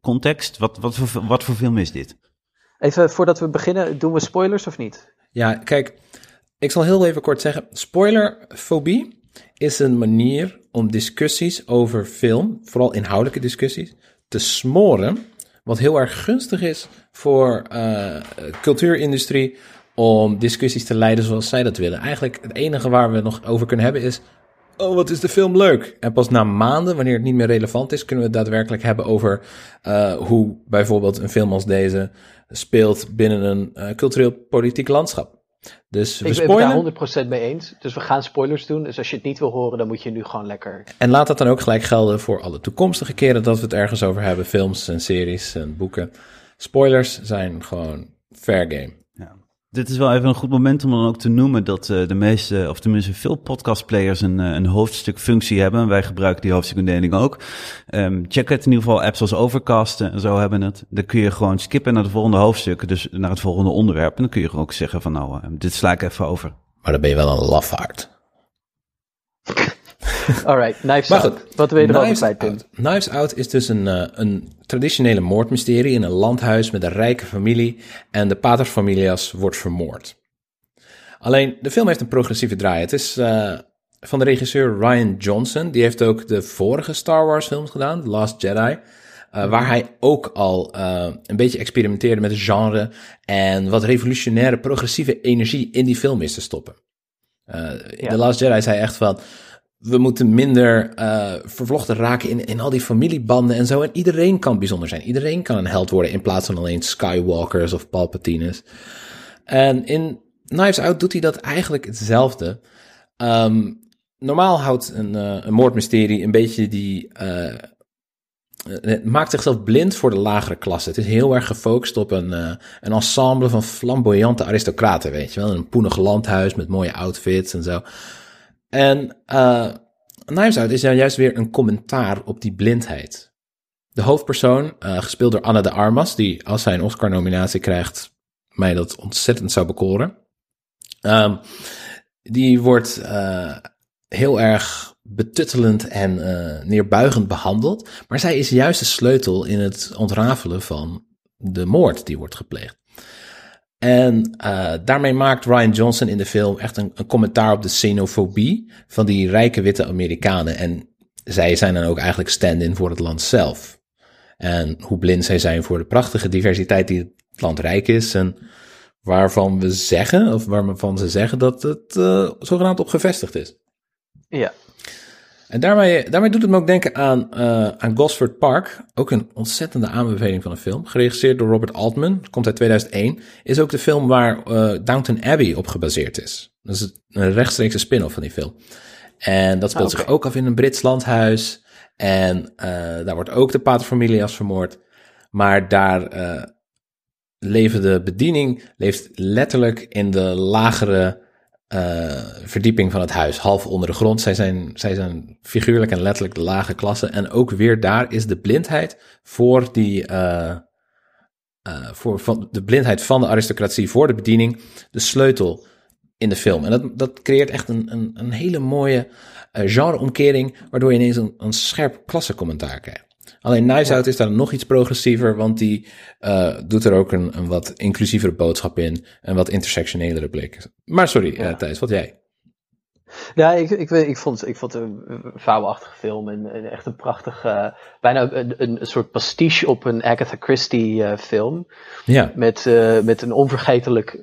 context. Wat, wat, voor, wat voor film is dit? Even voordat we beginnen, doen we spoilers of niet? Ja, kijk, ik zal heel even kort zeggen, spoilerfobie is een manier om discussies over film, vooral inhoudelijke discussies, te smoren. Wat heel erg gunstig is voor uh, cultuurindustrie om discussies te leiden zoals zij dat willen. Eigenlijk het enige waar we nog over kunnen hebben is, oh wat is de film leuk? En pas na maanden, wanneer het niet meer relevant is, kunnen we het daadwerkelijk hebben over uh, hoe bijvoorbeeld een film als deze speelt binnen een uh, cultureel politiek landschap. Dus we ik ben het daar 100% mee eens. Dus we gaan spoilers doen. Dus als je het niet wil horen, dan moet je nu gewoon lekker. En laat dat dan ook gelijk gelden voor alle toekomstige keren dat we het ergens over hebben. Films en series en boeken. Spoilers zijn gewoon fair game. Dit is wel even een goed moment om dan ook te noemen dat uh, de meeste, of tenminste veel podcastplayers een, uh, een hoofdstukfunctie hebben. Wij gebruiken die hoofdstukindeling ook. Um, check het in ieder geval, apps als Overcast en zo hebben het. Dan kun je gewoon skippen naar het volgende hoofdstuk, dus naar het volgende onderwerp. En dan kun je ook zeggen van nou, uh, dit sla ik even over. Maar dan ben je wel een lafaard. Alright, Knives Out. Wat wil je erover kwijt, Tim? Out. Knives Out is dus een, uh, een traditionele moordmysterie in een landhuis met een rijke familie en de paterfamilias wordt vermoord. Alleen, de film heeft een progressieve draai. Het is uh, van de regisseur Ryan Johnson. Die heeft ook de vorige Star Wars films gedaan, The Last Jedi. Uh, waar hij ook al uh, een beetje experimenteerde met het genre en wat revolutionaire progressieve energie in die film is te stoppen. Uh, ja. Last Jedi zei echt van, we moeten minder uh, vervlochten raken in, in al die familiebanden en zo. En iedereen kan bijzonder zijn. Iedereen kan een held worden in plaats van alleen Skywalkers of Palpatines. En in Knives Out doet hij dat eigenlijk hetzelfde. Um, normaal houdt een, uh, een moordmysterie een beetje die... Het maakt zichzelf blind voor de lagere klasse. Het is heel erg gefocust op een, een ensemble van flamboyante aristocraten, weet je wel. Een poenig landhuis met mooie outfits en zo. En uh, Knives is juist weer een commentaar op die blindheid. De hoofdpersoon, uh, gespeeld door Anna de Armas, die als zij een Oscar-nominatie krijgt, mij dat ontzettend zou bekoren. Um, die wordt uh, heel erg betuttelend en neerbuigend behandeld. Maar zij is juist de sleutel in het ontrafelen van de moord die wordt gepleegd. En uh, daarmee maakt Ryan Johnson in de film echt een, een, commentaar op de xenofobie van die rijke witte Amerikanen. En zij zijn dan ook eigenlijk stand-in voor het land zelf. En hoe blind zij zijn voor de prachtige diversiteit die het land rijk is. En waarvan we zeggen, of waarvan ze zeggen dat het uh, zogenaamd op gevestigd is. Ja. En daarmee, daarmee doet het me ook denken aan, uh, aan Gosford Park. Ook een ontzettende aanbeveling van een film. Geregisseerd door Robert Altman. Komt uit 2001. Is ook de film waar uh, Downton Abbey op gebaseerd is. Dat is een rechtstreekse spin-off van die film. En dat speelt ah, okay. zich ook af in een Brits landhuis. En uh, daar wordt ook de paterfamilias vermoord. Maar daar leven de bediening leeft letterlijk in de lagere uh, verdieping van het huis, half onder de grond. Zij zijn, zij zijn figuurlijk en letterlijk de lage klasse. En ook weer daar is de blindheid voor die. Uh, voor van, de blindheid van de aristocratie voor de bediening de sleutel in de film. En dat, dat creëert echt een, een, een hele mooie genreomkering, waardoor je ineens een, een scherp klassencommentaar krijgt. Alleen Knives Out is daar nog iets progressiever, want die uh, doet er ook een, een wat inclusievere boodschap in. En wat intersectionelere blik. Maar sorry, ja. uh, Thijs, wat jij? Ja, ik, ik, ik, vond, ik vond het een fabelachtige film en, en echt een prachtig, uh, bijna een, een, soort pastiche op een Agatha Christie uh, film. Ja. Met, met een onvergetelijk,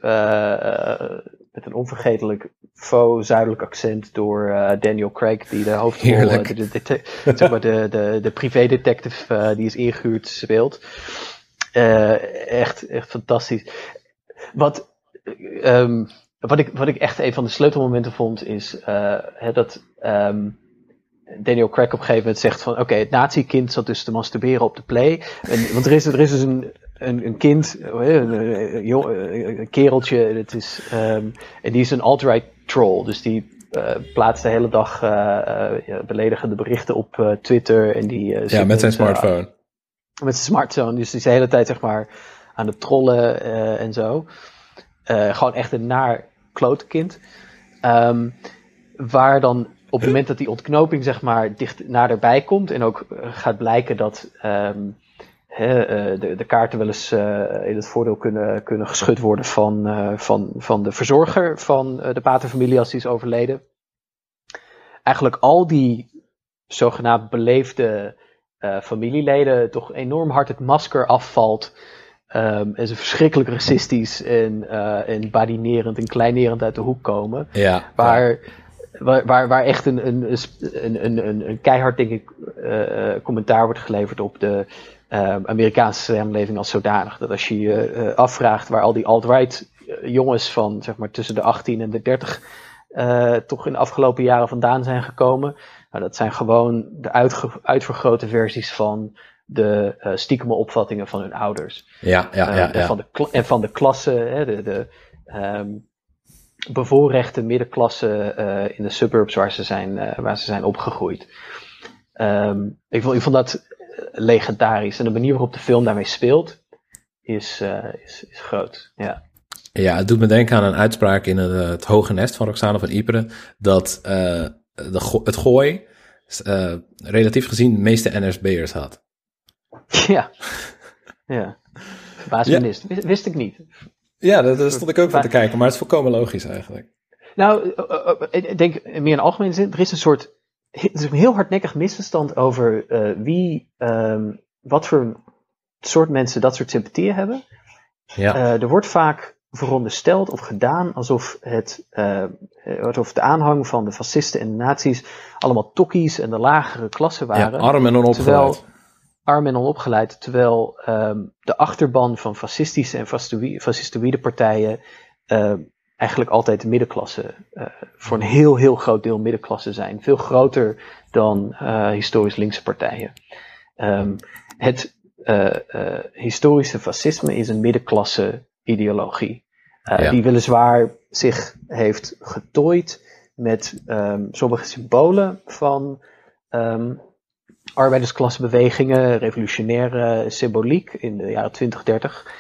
met een onvergetelijk faux zuidelijk accent door Daniel Craig, die de hoofdrol, de, de, de, zeg maar de, de, de privédetective die is ingehuurd speelt. echt, echt fantastisch. Wat, um, wat ik, wat ik echt een van de sleutelmomenten vond, is uh, dat um, Daniel Craig op een gegeven moment zegt van oké, okay, het nazi-kind zat dus te masturberen op de play. En, want er is, er is dus een, een, een kind, een, een, een kereltje, het is, um, en die is een alt-right troll. Dus die uh, plaatst de hele dag uh, uh, beledigende berichten op Twitter. En die, ja, met zijn smartphone. met zijn smartphone, dus die is de hele tijd zeg maar aan het trollen en zo. Gewoon echt een naar klootkind. Um, waar dan op het moment dat die ontknoping zeg maar dicht naderbij komt en ook gaat blijken dat um, hè, eh, de, de kaarten wel eens eh, in het voordeel kunnen, kunnen geschud worden van, eh, van, van de verzorger van eh, de paterfamilie als die is overleden. Eigenlijk al die zogenaamd beleefde eh, familieleden toch enorm hard het masker afvalt. ehm, en ze verschrikkelijk racistisch en, eh, en badinerend en kleinerend uit de hoek komen. Ja. Waar, waar, waar, waar echt een, een, een, een, een, keihard, denk ik, eh, eh, commentaar wordt geleverd op de eh, Amerikaanse samenleving als zodanig. Dat als je je eh, afvraagt waar al die alt-right eh, jongens van zeg maar tussen de 18 en de 30 eh, toch in de afgelopen jaren vandaan zijn gekomen. Nou, dat zijn gewoon de uitvergrote versies van de eh stiekeme opvattingen van hun ouders. Ja, ja, ja. En, ja. van de en van de klasse, hè, de, de ehm, bevoorrechte middenklasse in de suburbs waar ze zijn, waar ze zijn opgegroeid. Ehm, ik, vond, ik vond dat legendarisch. En de manier waarop de film daarmee speelt, is, eh, is, is groot. Ja. Ja, het doet me denken aan een uitspraak in het, eh, het Hoge Nest van Roxane van Ypres. Dat eh, de, go- het gooi relatief gezien de meeste NSB'ers had. ja. ja. Verbaasd. Wist, ik niet. Ja, daar daar stond ik ook van te kijken, maar het is volkomen logisch eigenlijk. Nou, ik denk meer in algemene zin, er is een soort, er is een heel hardnekkig misverstand over eh, wie, ehm, wat voor soort mensen dat soort sympathieën hebben. Ja, Eh, er wordt vaak verondersteld of gedaan alsof, het, eh, alsof de aanhang van de fascisten en de nazi's allemaal tokkies en de lagere klasse ja waren. arm en onopgeleid. terwijl arm en onopgeleid, terwijl ehm, de achterban van fascistische en fascistoïde, fascistoïde partijen ehm, eigenlijk altijd de middenklasse, eh, voor een heel, heel groot deel middenklasse zijn. Veel groter dan eh, historisch linkse partijen. Ehm, het eh, historische fascisme is een middenklasse ideologie. Ja. Die weliswaar zich heeft getooid met ehm, sommige symbolen van ehm, arbeidersklassebewegingen, revolutionaire symboliek in de jaren 20, 30.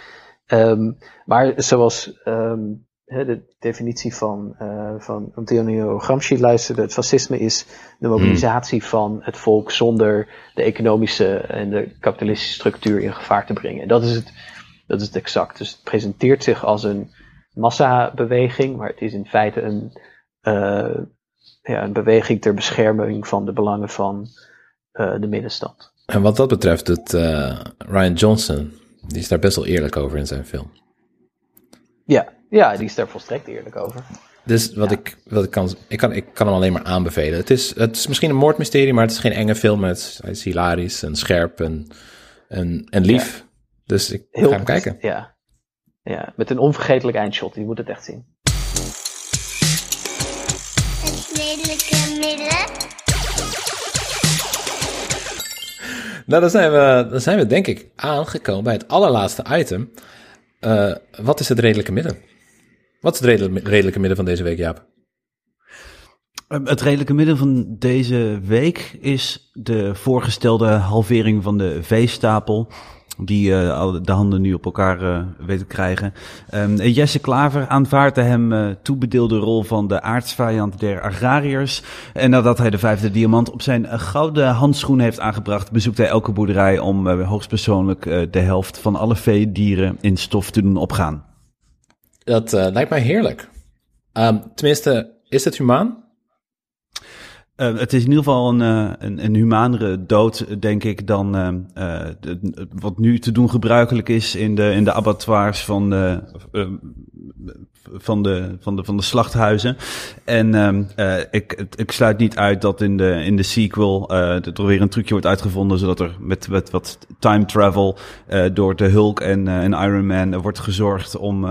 Ehm, maar zoals hè, de definitie van, eh, van Antonio Gramsci luisterde, het fascisme is de mobilisatie van het volk zonder de economische en de kapitalistische structuur in gevaar te brengen. En dat is het, dat is het exact. Dus het presenteert zich als een massabeweging, maar het is in feite een, eh, ja, een beweging ter bescherming van de belangen van eh, de middenstand. En wat dat betreft doet eh, Ryan Johnson, die is daar best wel eerlijk over in zijn film. Ja, ja, die is daar volstrekt eerlijk over. Dus wat, ik, wat ik kan, ik kan, ik kan hem alleen maar aanbevelen. Het is, het is misschien een moordmysterie, maar het is geen enge film. Het is, hij is hilarisch en scherp en, en, en lief. Dus ik Heel ga hem kijken. Ja. ja, met een onvergetelijk eindshot. Je moet het echt zien. Het redelijke midden. Nou, dan zijn, we, dan zijn we denk ik aangekomen bij het allerlaatste item. Eh, wat is het redelijke midden? Wat is het redelijke, midden van deze week, Jaap? Eh, Het redelijke midden van deze week is de voorgestelde halvering van de veestapel. Die eh, de handen nu op elkaar eh weet te krijgen. Ehm, Jesse Klaver aanvaardt de hem eh, toebedeelde rol van de aardsvijand der agrariërs. En nadat hij de vijfde diamant op zijn gouden handschoen heeft aangebracht, bezoekt hij elke boerderij om hoogstpersoonlijk de helft van alle veedieren in stof te doen opgaan. Dat eh, lijkt mij heerlijk. Ehm, tenminste, is het humaan? Eh, het is in ieder geval een, eh, een, een humanere dood, denk ik, dan eh, wat nu te doen gebruikelijk is in de, in de abattoirs van de, van de, van de, van de slachthuizen. En ehm, eh, ik, ik sluit niet uit dat in de, in de sequel er weer een trucje wordt uitgevonden, zodat er met, met wat time travel door de Hulk en, en Iron Man wordt gezorgd om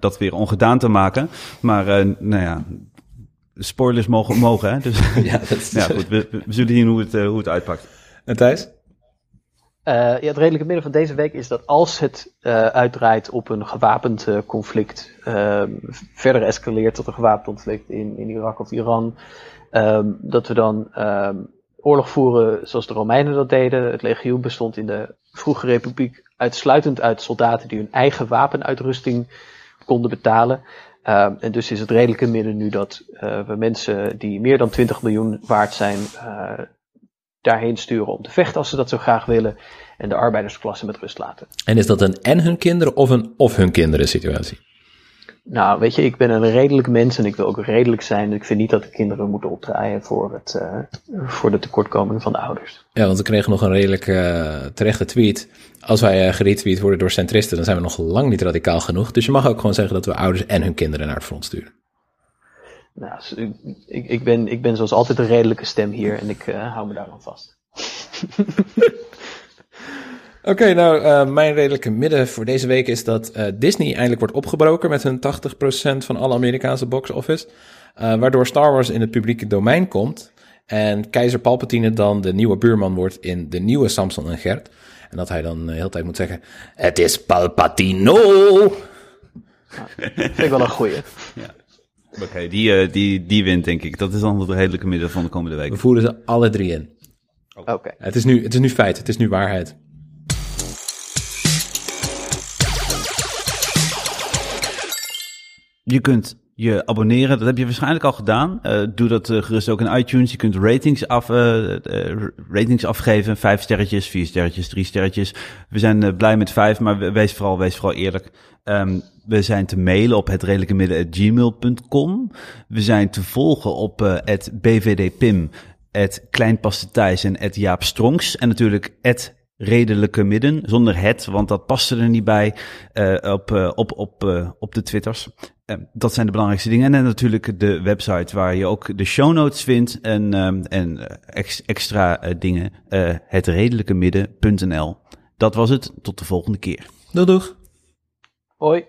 dat weer ongedaan te maken. Maar nou ja, spoilers mogen, mogen hè? Dus Ja, dat is... ja, goed, we, we zullen zien hoe het, eh, hoe het uitpakt. En Thijs? Eh, ja, het redelijke midden van deze week is dat als het eh, uitdraait op een gewapend eh, conflict, ehm, verder escaleert tot een gewapend conflict in, in Irak of Iran, ehm, dat we dan ehm, oorlog voeren zoals de Romeinen dat deden. Het legioen bestond in de vroege republiek uitsluitend uit soldaten die hun eigen wapenuitrusting konden betalen. Ehm, en dus is het redelijke midden nu dat eh, we mensen die meer dan 20 miljoen waard zijn, eh, daarheen sturen om te vechten als ze dat zo graag willen. En de arbeidersklasse met rust laten. En is dat een en hun kinderen of een of hun kinderen situatie? Nou, weet je, ik ben een redelijk mens en ik wil ook redelijk zijn. Ik vind niet dat de kinderen moeten opdraaien voor, het, uh, voor de tekortkomingen van de ouders. Ja, want we kregen nog een redelijk uh, terechte tweet. Als wij uh, geretweet worden door centristen, dan zijn we nog lang niet radicaal genoeg. Dus je mag ook gewoon zeggen dat we ouders en hun kinderen naar het front sturen. Nou, ik, ik, ben, ik ben zoals altijd een redelijke stem hier en ik hou me daar dan vast. Oké, okay, nou, uh, mijn redelijke midden voor deze week is dat uh, Disney eindelijk wordt opgebroken met hun 80% van alle Amerikaanse box office. Uh, waardoor Star Wars in het publieke domein komt. En keizer Palpatine dan de nieuwe buurman wordt in de nieuwe Samson en Gert. En dat hij dan de hele tijd moet zeggen: Het is Palpatino! Ja, vind ik wel een goeie. Ja. Oké, okay, die, die, die wint denk ik. Dat is dan het redelijke midden van de komende week. We voeren ze alle drie in. Oké. Okay. Het, is nu, het is nu feit, het is nu waarheid. Je kunt je abonneren, dat heb je waarschijnlijk al gedaan. Uh, doe dat uh, gerust ook in iTunes. Je kunt ratings, af, uh, ratings afgeven. Vijf sterretjes, vier sterretjes, drie sterretjes. We zijn blij met vijf, maar wees vooral, wees vooral eerlijk. Um, we zijn te mailen op het redelijke midden gmail.com. We zijn te volgen op het bvdpim, het kleinpastentijs en het Jaap. En natuurlijk het redelijke midden, zonder het, want dat paste er niet bij op, op, op, op de Twitters. Dat zijn de belangrijkste dingen. En natuurlijk de website waar je ook de show notes vindt en, en ex, extra dingen. hetredelijkemidden.nl. Dat was het. Tot de volgende keer. Doei doeg. Hoi.